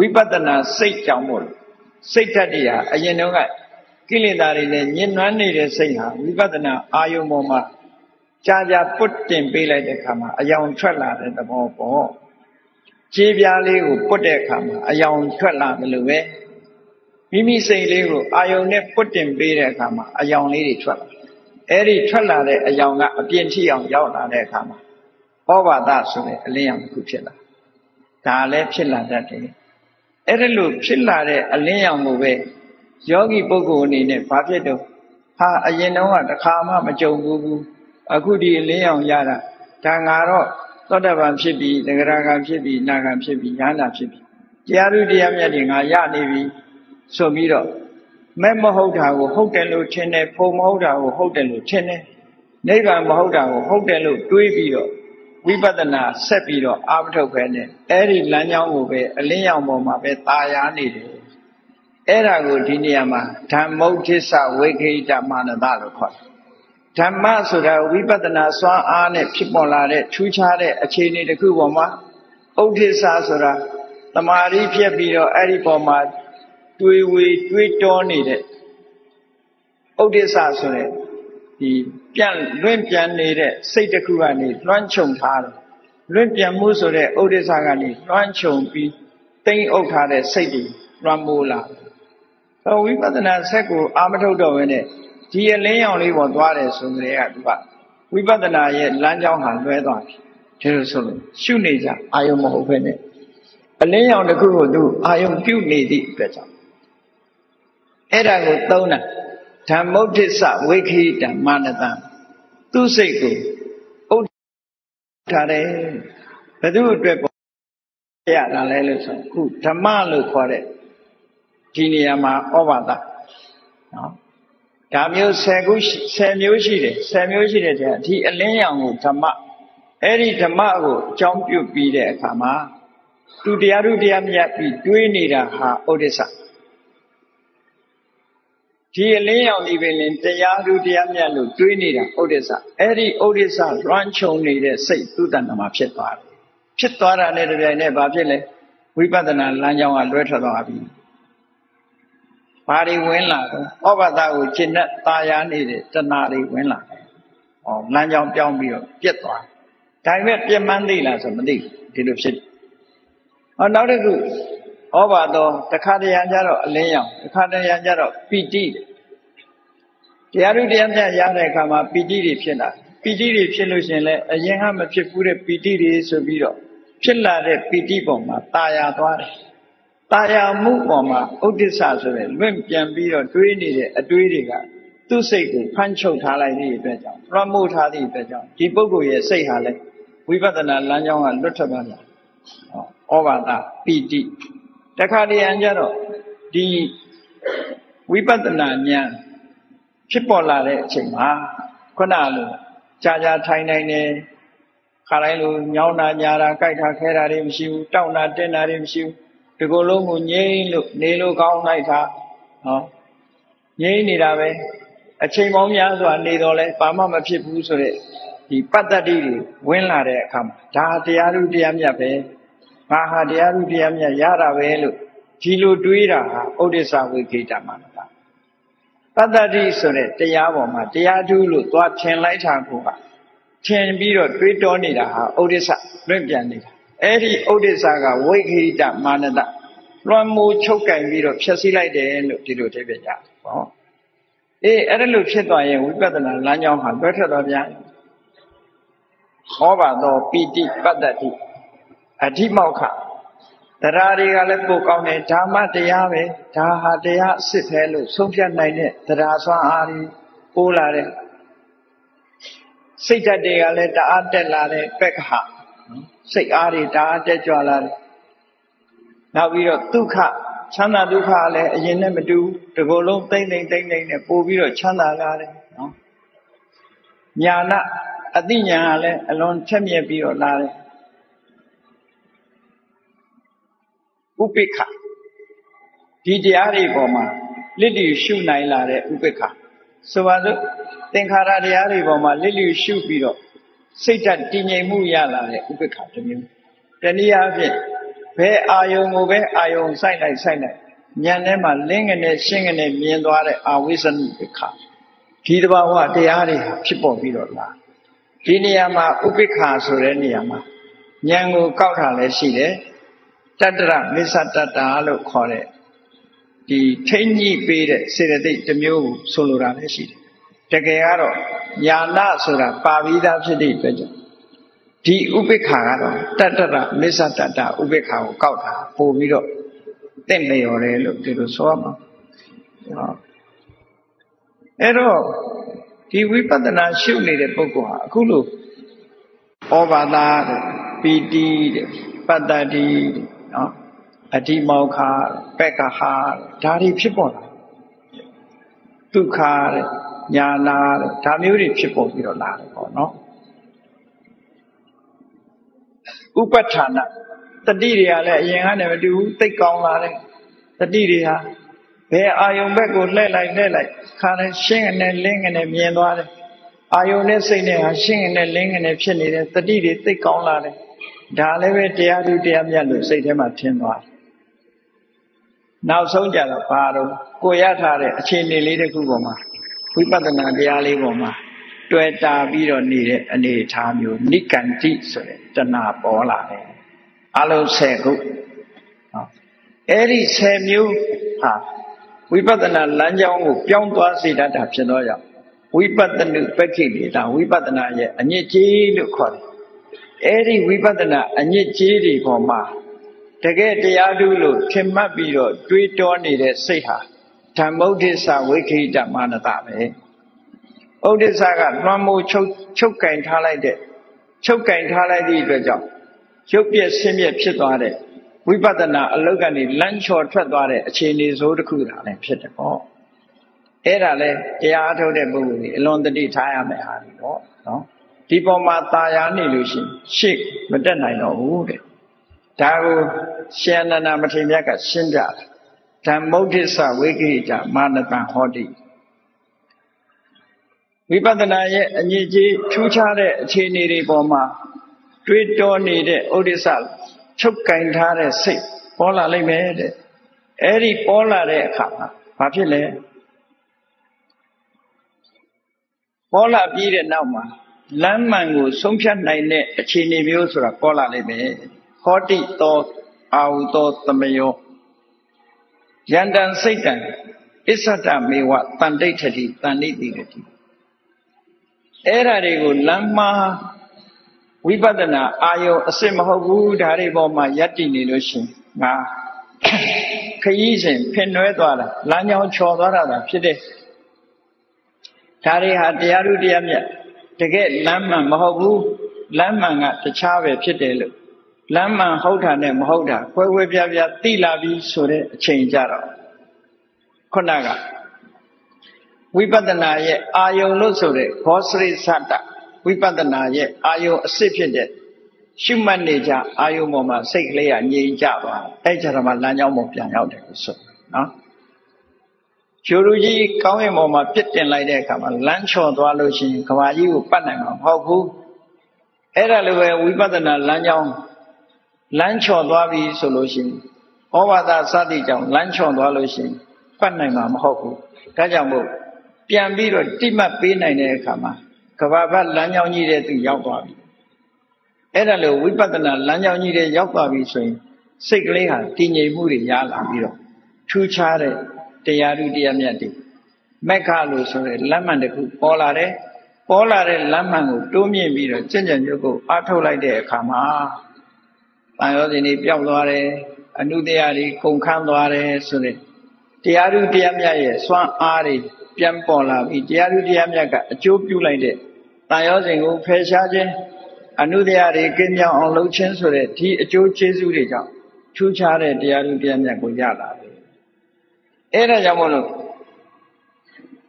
ဝိပဿနာစိတ်ကြောင့်မို့လို့စိတ်ဓာတ်တွေဟာအရင်တုန်းကကိလေသာတွေနဲ့ညှဉ်းနှွမ်းနေတဲ့စိတ်ဟာဝိပဿနာအာယုံပေါ်မှာကြာကြာပုတ်တင်ပေးလိုက်တဲ့အခါမှာအယောင်ထွက်လာတဲ့သဘောပေါ့ခြေပြားလေးကိုပုတ်တဲ့အခါမှာအယောင်ထွက်လာတယ်လို့ပဲမိမိစိတ်လေးကိုအာယုံနဲ့ပုတ်တင်ပေးတဲ့အခါမှာအယောင်လေးတွေထွက်လာအဲ့ဒီထွက်လာတဲ့အယောင်ကအပြင်းထိအောင်ရောက်လာတဲ့အခါမှာဩဘာသဆိုတဲ့အလင်းရောင်တစ်ခုဖြစ်လာဒါလည်းဖြစ်လာတတ်တယ် အဲ့ဒါလို့ဖြစ်လာတဲ့အလင်းရောင်ကိုပဲယောဂီပုဂ္ဂိုလ်အနေနဲ့ဘာဖြစ်တော့ဟာအရင်တုန်းကတခါမှမကြုံဘူးအခုဒီအလင်းရောင်ရတာဒါငါတော့သောတပန်ဖြစ်ပြီးတဂရကံဖြစ်ပြီးနာကံဖြစ်ပြီးညာနာဖြစ်ပြီးတရားဥတရားမြတ်တွေငါရနေပြီဆိုပြီးတော့မဲ့မဟုတ်တာကိုဟုတ်တယ်လို့ထင်တယ်ဖုံမဟုတ်တာကိုဟုတ်တယ်လို့ထင်တယ်နိဗ္ဗာန်မဟုတ်တာကိုဟုတ်တယ်လို့တွေးပြီးတော့ ဝိပဿနာဆက်ပြီးတော့အာမထုတ်ပဲနဲ့အဲ့ဒီလမ်းကြောင်းကိုပဲအလင်းရောင်ပေါ်မှာပဲตาရနေတယ်အဲ့ဒါကိုဒီနေရာမှာဓမ္မုဋ္ဌိစ္စဝိခိတမာနတလို့ခေါ်တယ်ဓမ္မဆိုတာဝိပဿနာစွမ်းအားနဲ့ဖြစ်ပေါ်လာတဲ့ထူးခြားတဲ့အခြေအနေတစ်ခုပေါ်မှာဥဒိစ္စဆိုတာတမာရီဖြစ်ပြီးတော့အဲ့ဒီပေါ်မှာတွေးဝေတွေးတောနေတဲ့ဥဒိစ္စဆိုတဲ့ဒီ ပြန်လွင့်ပြန်နေတဲ့စိတ်တစ်ခုကနေလွှမ်းခြုံထားတယ်လွင့်ပြန်မှုဆိုတဲ့ဥဒိစ္စကနေလွှမ်းခြုံပြီးတိမ့်အုပ်ထားတဲ့စိတ်တွေလွှမ်းမိုးလာတယ်ဝိပဿနာဆက်ကိုအာမထုတ်တော့ဘဲနဲ့ဒီအလင်းရောင်လေးပေါ်သွားတယ်ဆိုကြတဲ့ကသူကဝိပဿနာရဲ့လမ်းကြောင်းဟာလွဲသွားပြီဒါလို့ဆိုလို့ရှုနေကြအာယုံမဟုတ်ဘဲနဲ့အလင်းရောင်တစ်ခုကိုသူအာယုံပြုတ်နေသည့်အတွက်ကြောင့်အဲ့ဒါကိုသုံးတာ ဓမ္မုဋ္ဌိစ္စဝိခိတမာနတံသူ့စိတ်ကိုဥဒ္ထားတယ်ဘယ်သူအတွက်ပေါ်ရတာလဲလို့ဆိုခုဓမ္မလို့ခေါ်တဲ့ဒီနေရာမှာဩဘာသနော်ဒါမျိုး10ခု10မျိုးရှိတယ်10မျိုးရှိတဲ့တဲ့ဒီအလင်းရောင်ကိုဓမ္မအဲ့ဒီဓမ္မကိုအကြောင်းပြုပြီးတဲ့အခါမှာသူတရားသူတရားမြတ်ပြီးတွေးနေတာဟာဩဒိစ္စ ဒီအလင်းရောင်ဒီပင်လင်တရားသူတရားမြတ်လို့တွေးနေတာဩဒိစ္စအဲ့ဒီဩဒိစ္စလွှမ်းခြုံနေတဲ့စိတ်သူတဏ္ဍမှာဖြစ်သွားတယ်ဖြစ်သွားတာနဲ့တပြိုင်နက်ဘာဖြစ်လဲဝိပဿနာလမ်းကြောင်းကလွဲထွက်သွားပြီဘာတွေဝင်လာတော့ဩဘာသာကိုကျင့်တဲ့ตาရနေတဲ့တဏှာတွေဝင်လာတယ်။ဟောလမ်းကြောင်းပြောင်းပြီးတော့ပြက်သွား။ဒါပေမဲ့ပြက်မှန်းသိလားဆိုမသိဒီလိုဖြစ်တယ်။ဟောနောက်တစ်ခု ဩဘာသောတခါတရံကြတော့အလင်းရောင်တခါတရံကြတော့ပီတိတရားဥတရားမြတ်ရတဲ့အခါမှာပီတိတွေဖြစ်လာပီတိတွေဖြစ်လို့ရှင်လဲအရင်ကမဖြစ်ဘူးတဲ့ပီတိတွေဆိုပြီးတော့ဖြစ်လာတဲ့ပီတိပုံမှာตาရသွားတယ်တာယာမှုပေါ်မှာဥဒိစ္စဆိုတဲ့လွင့်ပြန်ပြီးတော့တွေးနေတဲ့အတွေးတွေကသူ့စိတ်ကိုဖမ်းချုပ်ထားလိုက်တဲ့အတွက်ကြောင့်ပြမှုထားတဲ့အတွက်ကြောင့်ဒီပုဂ္ဂိုလ်ရဲ့စိတ်ဟာလည်းဝိပဿနာလမ်းကြောင်းကလွတ်ထွက်သွားတယ်။ဩဘာသပီတိ တခါတည်းအကြတော့ဒီဝိပဿနာဉာဏ်ဖြစ်ပေါ်လာတဲ့အချိန်မှာခုနလိုကြာကြာထိုင်နိုင်တယ်ခါတိုင်းလိုညောင်းတာညာတာကြိုက်တာခဲတာတွေမရှိဘူးတောက်တာတင်းတာတွေမရှိဘူးဒီကိုယ်လုံးကိုငြိမ့်လို့နေလို့ကောင်းလိုက်တာဟောငြိမ့်နေတာပဲအချိန်ပေါင်းများစွာနေတော့လဲဘာမှမဖြစ်ဘူးဆိုတဲ့ဒီပတ္တတိတွေဝင်လာတဲ့အခါမှာဒါတရားဥတရားမြတ်ပဲ ငါဟာတရားဥတရားမြတ်ရတာပဲလို့ဒီလိုတွေးတာဟာဥဒိစ္စဝိကိတမှာလားပတ္တတိဆိုတဲ့တရားပေါ်မှာတရားဓုလို့သွားထင်လိုက်တာကိုကထင်ပြီးတော့တွေးတောနေတာဟာဥဒိစ္စလွင့်ပြန်နေတာအဲ့ဒီဥဒိစ္စကဝိခိတမာနတလွှမ်းမိုးချုပ်ကင်ပြီးတော့ဖြည့်ဆည်းလိုက်တယ်လို့ဒီလိုသိပြကြတယ်ဟောအေးအဲ့ဒါလို့ဖြစ်သွားရင်ဝိပဿနာလမ်းကြောင်းဟာလွဲထွက်သွားပြန်ဟောပါတော့ပိဋိပတ္တတိ အဓိမောက္ခတရားတွေကလည်းပိုကောင်းတယ်ဓမ္မတရားပဲဒါဟာတရားအစ်စ်ပဲလို့ဆုံးဖြတ်နိုင်တဲ့တရားစွမ်းအားကြီးပိုးလာတဲ့စိတ်ဓာတ်တွေကလည်းတအားတက်လာတဲ့ပက္ခစိတ်အားတွေတအားတက်ကြွလာတယ်နောက်ပြီးတော့ဒုက္ခချမ်းသာဒုက္ခလည်းအရင်နဲ့မတူတကိုယ်လုံးတိမ့်တိမ့်တိမ့်တိမ့်နဲ့ပို့ပြီးတော့ချမ်းသာလာတယ်နော်ညာနာအသိဉာဏ်ကလည်းအလွန်ထက်မြက်ပြီးတော့လာတယ် ဥပိ္ပခဒီတရားတွေပေါ်မှာလစ်လျူရှုနိုင်လာတဲ့ဥပိ္ပခဆိုပါစို့သင်္ခါရတရားတွေပေါ်မှာလစ်လျူရှုပြီးတော့စိတ်ဓာတ်တည်ငြိမ်မှုရလာတဲ့ဥပိ္ပခတစ်မျိုးတနည်းအားဖြင့်ဘယ်အာယုံကိုပဲအာယုံစိုက်လိုက်စိုက်လိုက်ဉာဏ်ထဲမှာလင်းငနဲ့ရှင်းငနဲ့မြင်သွားတဲ့အာဝိဇ္ဇနုပိ္ပခဒီတဘာဝတရားတွေဖြစ်ပေါ်ပြီးတော့လာဒီနေရာမှာဥပိ္ပခဆိုတဲ့နေရာမှာဉာဏ်ကိုကောက်တာလည်းရှိတယ် တတ္တရမစ္ဆတတ္တာလို့ခေါ်တဲ့ဒီထိမ့်ညိပေးတဲ့စေတသိက်တစ်မျိုးကိုဆိုလိုတာလည်းရှိတယ်တကယ်ကတော့ညာနာဆိုတာပါပြီးသားဖြစ်တဲ့အတွက်ကြောင့်ဒီဥပိ္ပခာကတော့တတ္တရမစ္ဆတတ္တဥပိ္ပခာကိုကောက်တာပို့ပြီးတော့တင့်လျော်တယ်လို့ဒီလိုဆိုရမှာဟုတ်အဲ့တော့ဒီဝိပဿနာရှုနေတဲ့ပုဂ္ဂိုလ်ဟာအခုလို့ဩဘာသာတဲ့ပီတိတဲ့ပတ္တတိတဲ့ နော်အတိမောခပက္ခဟာဒါတွေဖြစ်ပေါ်လာဒုက္ခတဲ့ညာနာတဲ့ဒါမျိုးတွေဖြစ်ပေါ်ပြီးတော့လာတယ်ပေါ့နော်ဥပဋ္ဌာဏတတိတွေကလည်းအရင်ကနေမတူဘူးသိကောင်းလာတယ်တတိတွေဟာဘယ်အာယုံဘက်ကိုလှည့်လိုက်လှည့်လိုက်ခါနဲ့ရှင်းကနေလင်းကနေမြင်သွားတယ်အာယုံနဲ့စိတ်နဲ့ဟာရှင်းကနေလင်းကနေဖြစ်နေတယ်တတိတွေသိကောင်းလာတယ် ဒါလည်းပဲတရားသူတရားမြတ်လို့စိတ်ထဲမှာထင်သွားတယ်နောက်ဆုံးကြတော့ဘာတော့ကိုရထားတဲ့အခြေအနေလေးတစ်ခုပေါ်မှာဝိပဿနာတရားလေးပေါ်မှာတွေ့တာပြီးတော့နေတဲ့အနေအထားမျိုးနိကန္တိဆိုတဲ့တဏှာပေါ်လာတယ်အလုံး10ခုအဲ့ဒီ10မျိုးဟာဝိပဿနာလမ်းကြောင်းကိုပြောင်းသွားစေတတ်တာဖြစ်တော့ကြောင့်ဝိပဿနုပက္ခိလေတာဝိပဿနာရဲ့အညစ်အကြေးလို့ခေါ်တယ် အဲ့ဒီဝိပဿနာအညစ်အကြေးတွေပေါ်မှာတကယ်တရားဓုလို့ထင်မှတ်ပြီးတော့တွေးတောနေတဲ့စိတ်ဟာဓမ္မုဒ္ဒစ္စဝိခိတမာနတပဲဥဒ္ဒစ္စကလွှမ်းမိုးချုပ်ချုပ်ကင်ထားလိုက်တဲ့ချုပ်ကင်ထားလိုက်သည့်အတွက်ကြောင့်ရုပ်ပြည့်ဆင်းပြည့်ဖြစ်သွားတဲ့ဝိပဿနာအလုတ်ကနေလမ်းချော်ထွက်သွားတဲ့အခြေအနေဆိုးတစ်ခုသာလည်းဖြစ်တယ်ပေါ့အဲ့ဒါလဲတရားအထုတ်တဲ့ပုဂ္ဂိုလ်ကြီးအလွန်တတိထားရမယ်ဟာဒီပေါ့နော် ဒီပေါ်မှာตาရနေလို့ရှိရင်ရှေ့မတက်နိုင်တော့ဘူးတဲ့ဒါကိုရှင်နန္ဒမထေရမြတ်ကရှင်းပြတယ်ဓမ္မုဒ္ဒစ္စဝိကိကြမာနတံဟောတိဝိပဿနာရဲ့အငြိကြီးထူးခြားတဲ့အခြေအနေတွေပေါ်မှာတွေးတောနေတဲ့ဥဒိစ္စချုပ်ကင်ထားတဲ့စိတ်ပေါ်လာလိမ့်မယ်တဲ့အဲ့ဒီပေါ်လာတဲ့အခါမှာဘာဖြစ်လဲပေါ်လာပြီးတဲ့နောက်မှာ လမ်းမှန်ကိုဆုံးဖြတ်နိုင်တဲ့အခြေအနေမျိုးဆိုတာပေါ်လာလိမ့်မယ်ဟောတိတောအာဟုတောသမယောယန္တံစိတ်တံအစ္ဆတမေဝတန်တိဋ္ဌတိတန်တိတိတိအဲ့ဓာတွေကိုလမ်းမှားဝိပဿနာအာယုအစစ်မဟုတ်ဘူးဒါတွေပေါ်မှာယက်တည်နေလို့ရှိရင်ငါခရီးစဉ်ဖင်နွဲသွားတာလမ်းကြောင်းချော်သွားတာဖြစ်တဲ့ဒါတွေဟာတရားဥတရားမြတ် တကယ်လမ်းမှန်မဟုတ်ဘူးလမ်းမှန်ကတခြားပဲဖြစ်တယ်လို့လမ်းမှန်ဟုတ်တာနဲ့မဟုတ်တာခွဲခွဲပြားပြားသိလာပြီဆိုတဲ့အချိန်ကြတော့ခုနကဝိပဿနာရဲ့အာယုံလို့ဆိုတဲ့ဘောစရိသတ္တဝိပဿနာရဲ့အာယုံအစစ်ဖြစ်တဲ့ရှုမှတ်နေကြအာယုံပေါ်မှာစိတ်ကလေးကငြိမ်ကြသွားအဲ့ကြတော့မှလမ်းကြောင်းပေါ်ပြန်ရောက်တယ်လို့ဆိုနော် ကျိုးလူကြီးကောင်းရင်ပေါ်မှာပြစ်တင်လိုက်တဲ့အခါမှာလမ်းချော်သွားလို့ရှိရင်ကဘာကြီးကိုပတ်နိုင်မှာမဟုတ်ဘူးအဲ့ဒါလိုပဲဝိပဿနာလမ်းကြောင်းလမ်းချော်သွားပြီဆိုလို့ရှိရင်ဩဝါဒစသည်ကြောင့်လမ်းချော်သွားလို့ရှိရင်ပတ်နိုင်မှာမဟုတ်ဘူးဒါကြောင့်မို့ပြန်ပြီးတော့တိမှတ်ပေးနိုင်တဲ့အခါမှာကဘာဘလမ်းကြောင်းကြီးတဲ့သူရောက်သွားပြီအဲ့ဒါလိုဝိပဿနာလမ်းကြောင်းကြီးတဲ့ရောက်သွားပြီဆိုရင်စိတ်ကလေးဟာတည်ငြိမ်မှုတွေရလာပြီးတော့ထူးခြားတဲ့ တရားဓုတရားမြတ်တွေမက္ခလို့ဆိုတဲ့လမ်းမှန်တစ်ခုပေါ်လာတယ်ပေါ်လာတဲ့လမ်းမှန်ကိုတိုးမြင့်ပြီးတော့ကြင်ကြံကြုတ်ကိုအားထုတ်လိုက်တဲ့အခါမှာတန်ရောစဉ်တွေပျောက်သွားတယ်အနုတရားတွေကုန်ခန်းသွားတယ်ဆိုတဲ့တရားဓုတရားမြတ်ရဲ့စွမ်းအားတွေပြန်ပေါ်လာပြီးတရားဓုတရားမြတ်ကအကျိုးပြုလိုက်တဲ့တန်ရောစဉ်ကိုဖယ်ရှားခြင်းအနုတရားတွေကင်းမြောင်အောင်လုပ်ခြင်းဆိုတဲ့ဒီအကျိုးကျေးဇူးတွေကြောင့်ထူးခြားတဲ့တရားဓုတရားမြတ်ကိုရလာတယ် အဲ့ဒါကြောင့်မို့လို့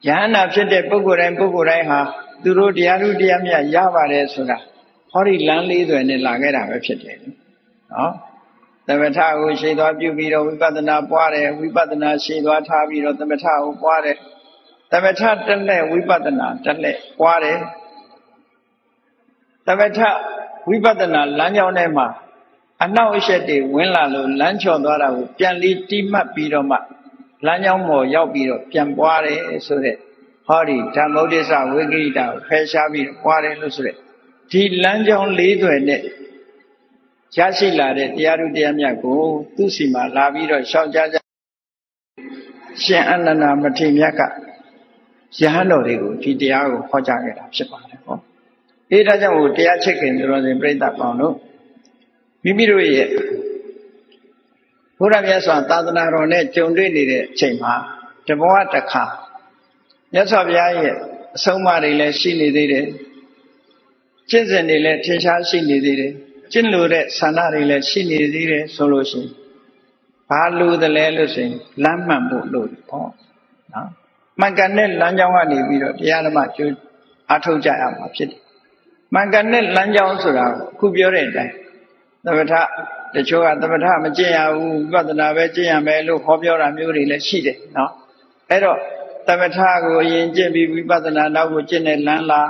ယဟနာဖြစ်တဲ့ပုဂ္ဂိုလ်တိုင်းပုဂ္ဂိုလ်တိုင်းဟာသူတို့တရားဓုတရားမြတ်ရပါတယ်ဆိုတာဟောဒီလမ်းလေးတွေနဲ့လာခဲ့တာပဲဖြစ်တယ်နော်သမထကိုရှေ့သွားပြုပြီးတော့ဝိပဿနာပွားတယ်ဝိပဿနာရှေ့သွားထားပြီးတော့သမထကိုပွားတယ်သမထတက်လက်ဝိပဿနာတက်လက်ပွားတယ်သမထဝိပဿနာလမ်းကြောင်းထဲမှာအနောက်အရှက်တွေဝင်လာလို့လမ်းချော်သွားတာကိုပြန်လီတိမှတ်ပြီးတော့မှ လမ်းကြောင်းပေါ်ရောက်ပြီးတော့ပြန်ပွားတယ်ဆိုတဲ့ဟောဒီဓမ္မုဒ္ဒစ္စဝိကိတာကိုဖယ်ရှားပြီးပွားတယ်လို့ဆိုတဲ့ဒီလမ်းကြောင်းလေးတွေနဲ့ရရှိလာတဲ့တရားဓုတရားမြတ်ကို သူ့စီမှာလာပြီးတော့ရှောက်ကြကြရှင်အနန္ဒမထေရမြတ်ကယဟန်တော်တွေကိုဒီတရားကိုဟောကြားခဲ့တာဖြစ်ပါတယ်ဟောအဲဒါကြောင့်ဟိုတရားချက်ခင်ဆိုတော့စဉ်ပြိဿပေါင်းတို့မိမိတို့ရဲ့ ဘုရားမြတ်စွာသာသနာတော်နဲ့ကြုံတွေ့နေတဲ့အချိန်မှာတဘောတစ်ခါမြတ်စွာဘုရားရဲ့အဆုံးအမတွေလည်းရှိနေသေးတယ်ကျင့်စဉ်တွေလည်းထင်ရှားရှိနေသေးတယ်ကျင့်လို့တဲ့ဆန္ဒတွေလည်းရှိနေသေးတယ်ဆိုလို့ရှိရင်ဘာလို့တလဲလို့ဆိုရင်လမ်းမှန်ဖို့လို့ပေါ့နော်မှန်ကန်တဲ့လမ်းကြောင်းကနေပြီးတော့တရားဓမ္မကျိုးအထောက်ကြရမှာဖြစ်တယ်မှန်ကန်တဲ့လမ်းကြောင်းဆိုတာခုပြောတဲ့အတိုင်းသမထ တချို့ကသမထမကျင့်ရဘူးဝိပဿနာပဲကျင့်ရမယ်လို့ဟောပြောတာမျိုးတွေလည်းရှိတယ်နော်အဲ့တော့သမထကိုအရင်ကျင့်ပြီးဝိပဿနာနောက်ကိုကျင့်တဲ့လမ်းလား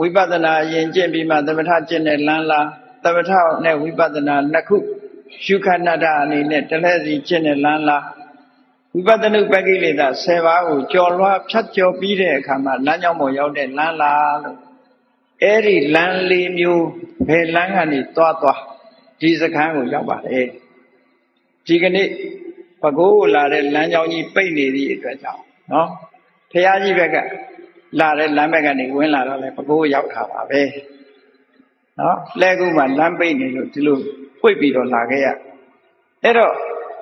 ဝိပဿနာအရင်ကျင့်ပြီးမှသမထကျင့်တဲ့လမ်းလားသမထနဲ့ဝိပဿနာနှစ်ခုရှုခဏတအနေနဲ့တလဲစီကျင့်တဲ့လမ်းလားဝိပဿနုပကိလေသာ10ပါးကိုကြော်လွှားဖြတ်ကျော်ပြီးတဲ့အခါမှာလမ်းကြောင်းပေါ်ရောက်တဲ့လမ်းလားလို့အဲ့ဒီလမ်းလေးမျိုးဘယ်လမ်းကနေသွားသွား ဒီစခန်းကိုရောက်ပါတယ်ဒီကနေ့ဘကိုးကိုလာတဲ့လမ်းကြောင်းကြီးပိတ်နေသည့်အတွက်ကြောင့်နော်ဖះကြီးဘက်ကလာတဲ့လမ်းဘက်ကနေဝင်လာတော့လေဘကိုးရောက်တာပါပဲနော်လဲကူမှလမ်းပိတ်နေလို့ဒီလိုပွိတ်ပြီးတော့လာခဲ့ရအဲ့တော့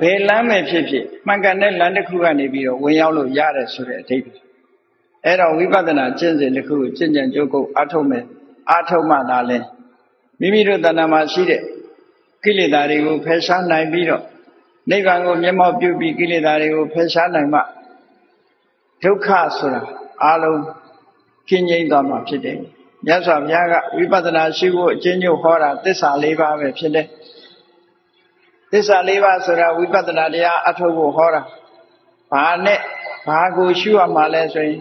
ဘယ်လမ်းပဲဖြစ်ဖြစ်မှန်ကန်တဲ့လမ်းတစ်ခုကနေပြီးတော့ဝင်ရောက်လို့ရတယ်ဆိုတဲ့အဓိပ္ပာယ်အဲ့တော့ဝိပဿနာကျင့်စဉ်တစ်ခုကိုကျင့်ကြံကြုတ်ကုတ်အားထုတ်မယ်အားထုတ်မှသာလဲမိမိတို့တဏ္ဍာမှာရှိတဲ့ ကိလေသာတွေကိုဖယ်ရှားနိုင်ပြီးတော့နိဗ္ဗာန်ကိုမျက်မှောက်ပြုပြီးကိလေသာတွေကိုဖယ်ရှားနိုင်မှဒုက္ခဆိုတာအလုံးကျဉ်းငြိမ်းသွားမှာဖြစ်တယ်မြတ်စွာဘုရားကဝိပဿနာရှိဖို့အကျဉ်းချုပ်ဟောတာသစ္စာ၄ပါးပဲဖြစ်တယ်သစ္စာ၄ပါးဆိုတာဝိပဿနာတရားအထုတ်ဖို့ဟောတာဘာနဲ့ဘာကိုရှုရမှာလဲဆိုရင်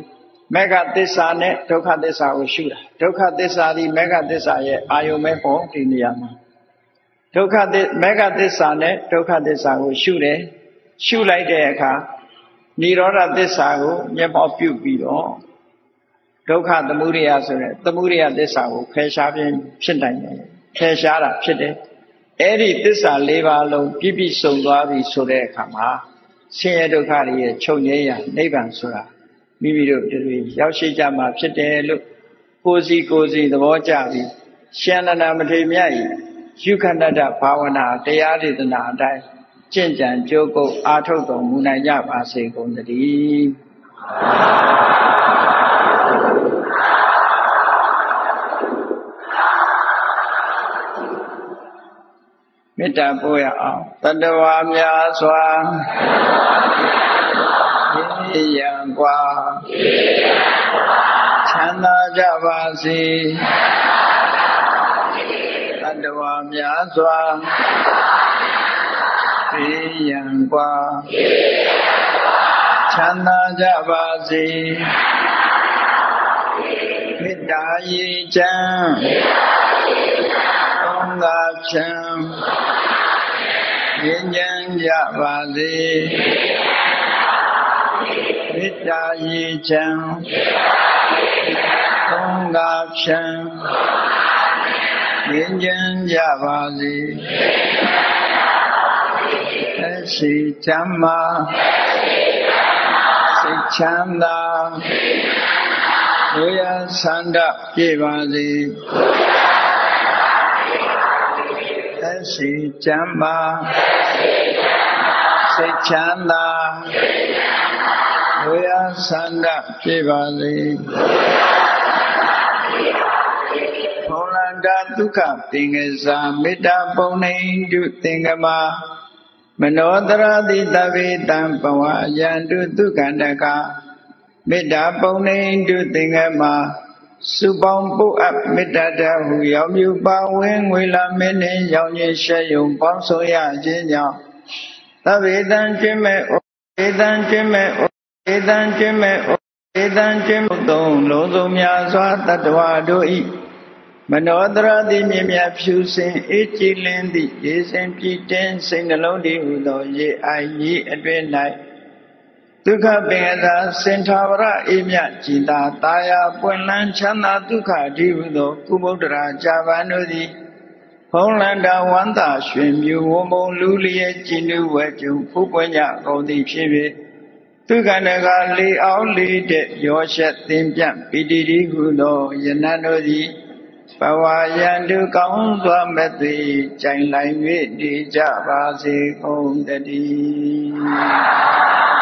မေဃသစ္စာနဲ့ဒုက္ခသစ္စာကိုရှုတာဒုက္ခသစ္စာဒီမေဃသစ္စာရဲ့အာယုံမဲ့ပေါ်ဒီနေရာမှာ ဒုက္ခသစ္မေဃသစ္စာနဲ့ဒုက္ခသစ္စာကိုရှုတယ်ရှုလိုက်တဲ့အခါនិရောဓသစ္စာကိုမျက်မှောက်ပြုပြီးတော့ဒုက္ခသမုဒယဆိုတဲ့သမုဒယသစ္စာကိုဖယ်ရှားခြင်းဖြစ်နိုင်တယ်ဖယ်ရှားတာဖြစ်တယ်အဲ့ဒီသစ္စာ၄ပါးလုံးပြည့်ပြည့်စုံသွားပြီဆိုတဲ့အခါမှာဆင်းရဲဒုက္ခတွေရဲ့ချုပ်ငြိမ်းရာနိဗ္ဗာန်ဆိုတာမိမိတို့တွေရောက်ရှိကြမှာဖြစ်တယ်လို့ကိုယ်စီကိုယ်စီသဘောကျပြီးရှင်နန္ဒမထေရမြတ်ဤ ယူခန္တတဘာဝနာတရားဒေသနာအတိုင်းကျင့်ကြံကြိုးကုပ်အားထုတ်တော်မူနိုင်ကြပါစေကုန်သတည်းမေတ္တာပို့ရအောင်တတဝါများစွာရေရန်กว่าချမ်းသာကြပါစေတ တဝါများစွာရေရန်กว่าချမ်းသာကြပါစေမေတ္တာရေချမ်း င်းသာချမ်းငြိမ်းချမ်းကြပါစေမေတ္တာရေချမ်းသုံးသာချမ်း ငြိမ်းချမ်းကြပါစေသက်ရှိချမ်းသာစိတ်ချမ်းသာဝိယဆန္ဒပြည့်ပါစေသက်ရှိချမ်းသာစိတ်ချမ်းသာဝိယဆန္ဒပြည့်ပါစေဘုံလန္တာဒုက္ခသင်္ကစားမေတ္တာပုံနေတုသင်္ကမာမနောတရတိတဗေတံပဝါယန္တုဒုက္ခန္တကမေတ္တာပုံနေတုသင်္ကမာစုပေါင်းပုအပ်မေတ္တာတဟုရောက်မြူပါဝင်ငွေလာမင်းနှင့်ရောင်ရင်ရှဲယုံပေါင်းဆိုရခြင်းကြောင့်သဗ္ဗေတံကျွင့်မဲ့ဧတံကျွင့်မဲ့ဧတံကျွင့်မဲ့ဧတံကျွင့်မဲ့သုံးလုံးစုံများစွာတတ္တဝါတို့ဤ မနောတရတိမြင်မြဖြူစင်အေးကြည်လင်းသည့်ရေစင်ပြည့်တင်းစိတ်နှလုံးတည်ဟူသောရေအိုင်ကြီးအတွင်၌ဒုက္ခပင်သာစင်ထာဝရအေးမြကြည်သာတာယာပွင့်လန်းချမ်းသာဒုက္ခဒီဟုသောကုဗုဒ္ဓရာဇာဗန်တို့သည်ဖုံးလန္တာဝန္တာရွှင်မြူဝုံမုံလူလျက်ကြည်နုဝဲကျုံဖူးပွင့်ကြကုန်သည်ဖြစ်ဖြစ်ဒုက္ခနကလေအောင်လေးတဲ့ရောရှက်သင်ပြပိတိတိဟုသောယနံတို့သည် ဘဝယံတုကောင်းစွာမသိကြိုင်လိုက်၍နေကြပါစေကုန်တည်း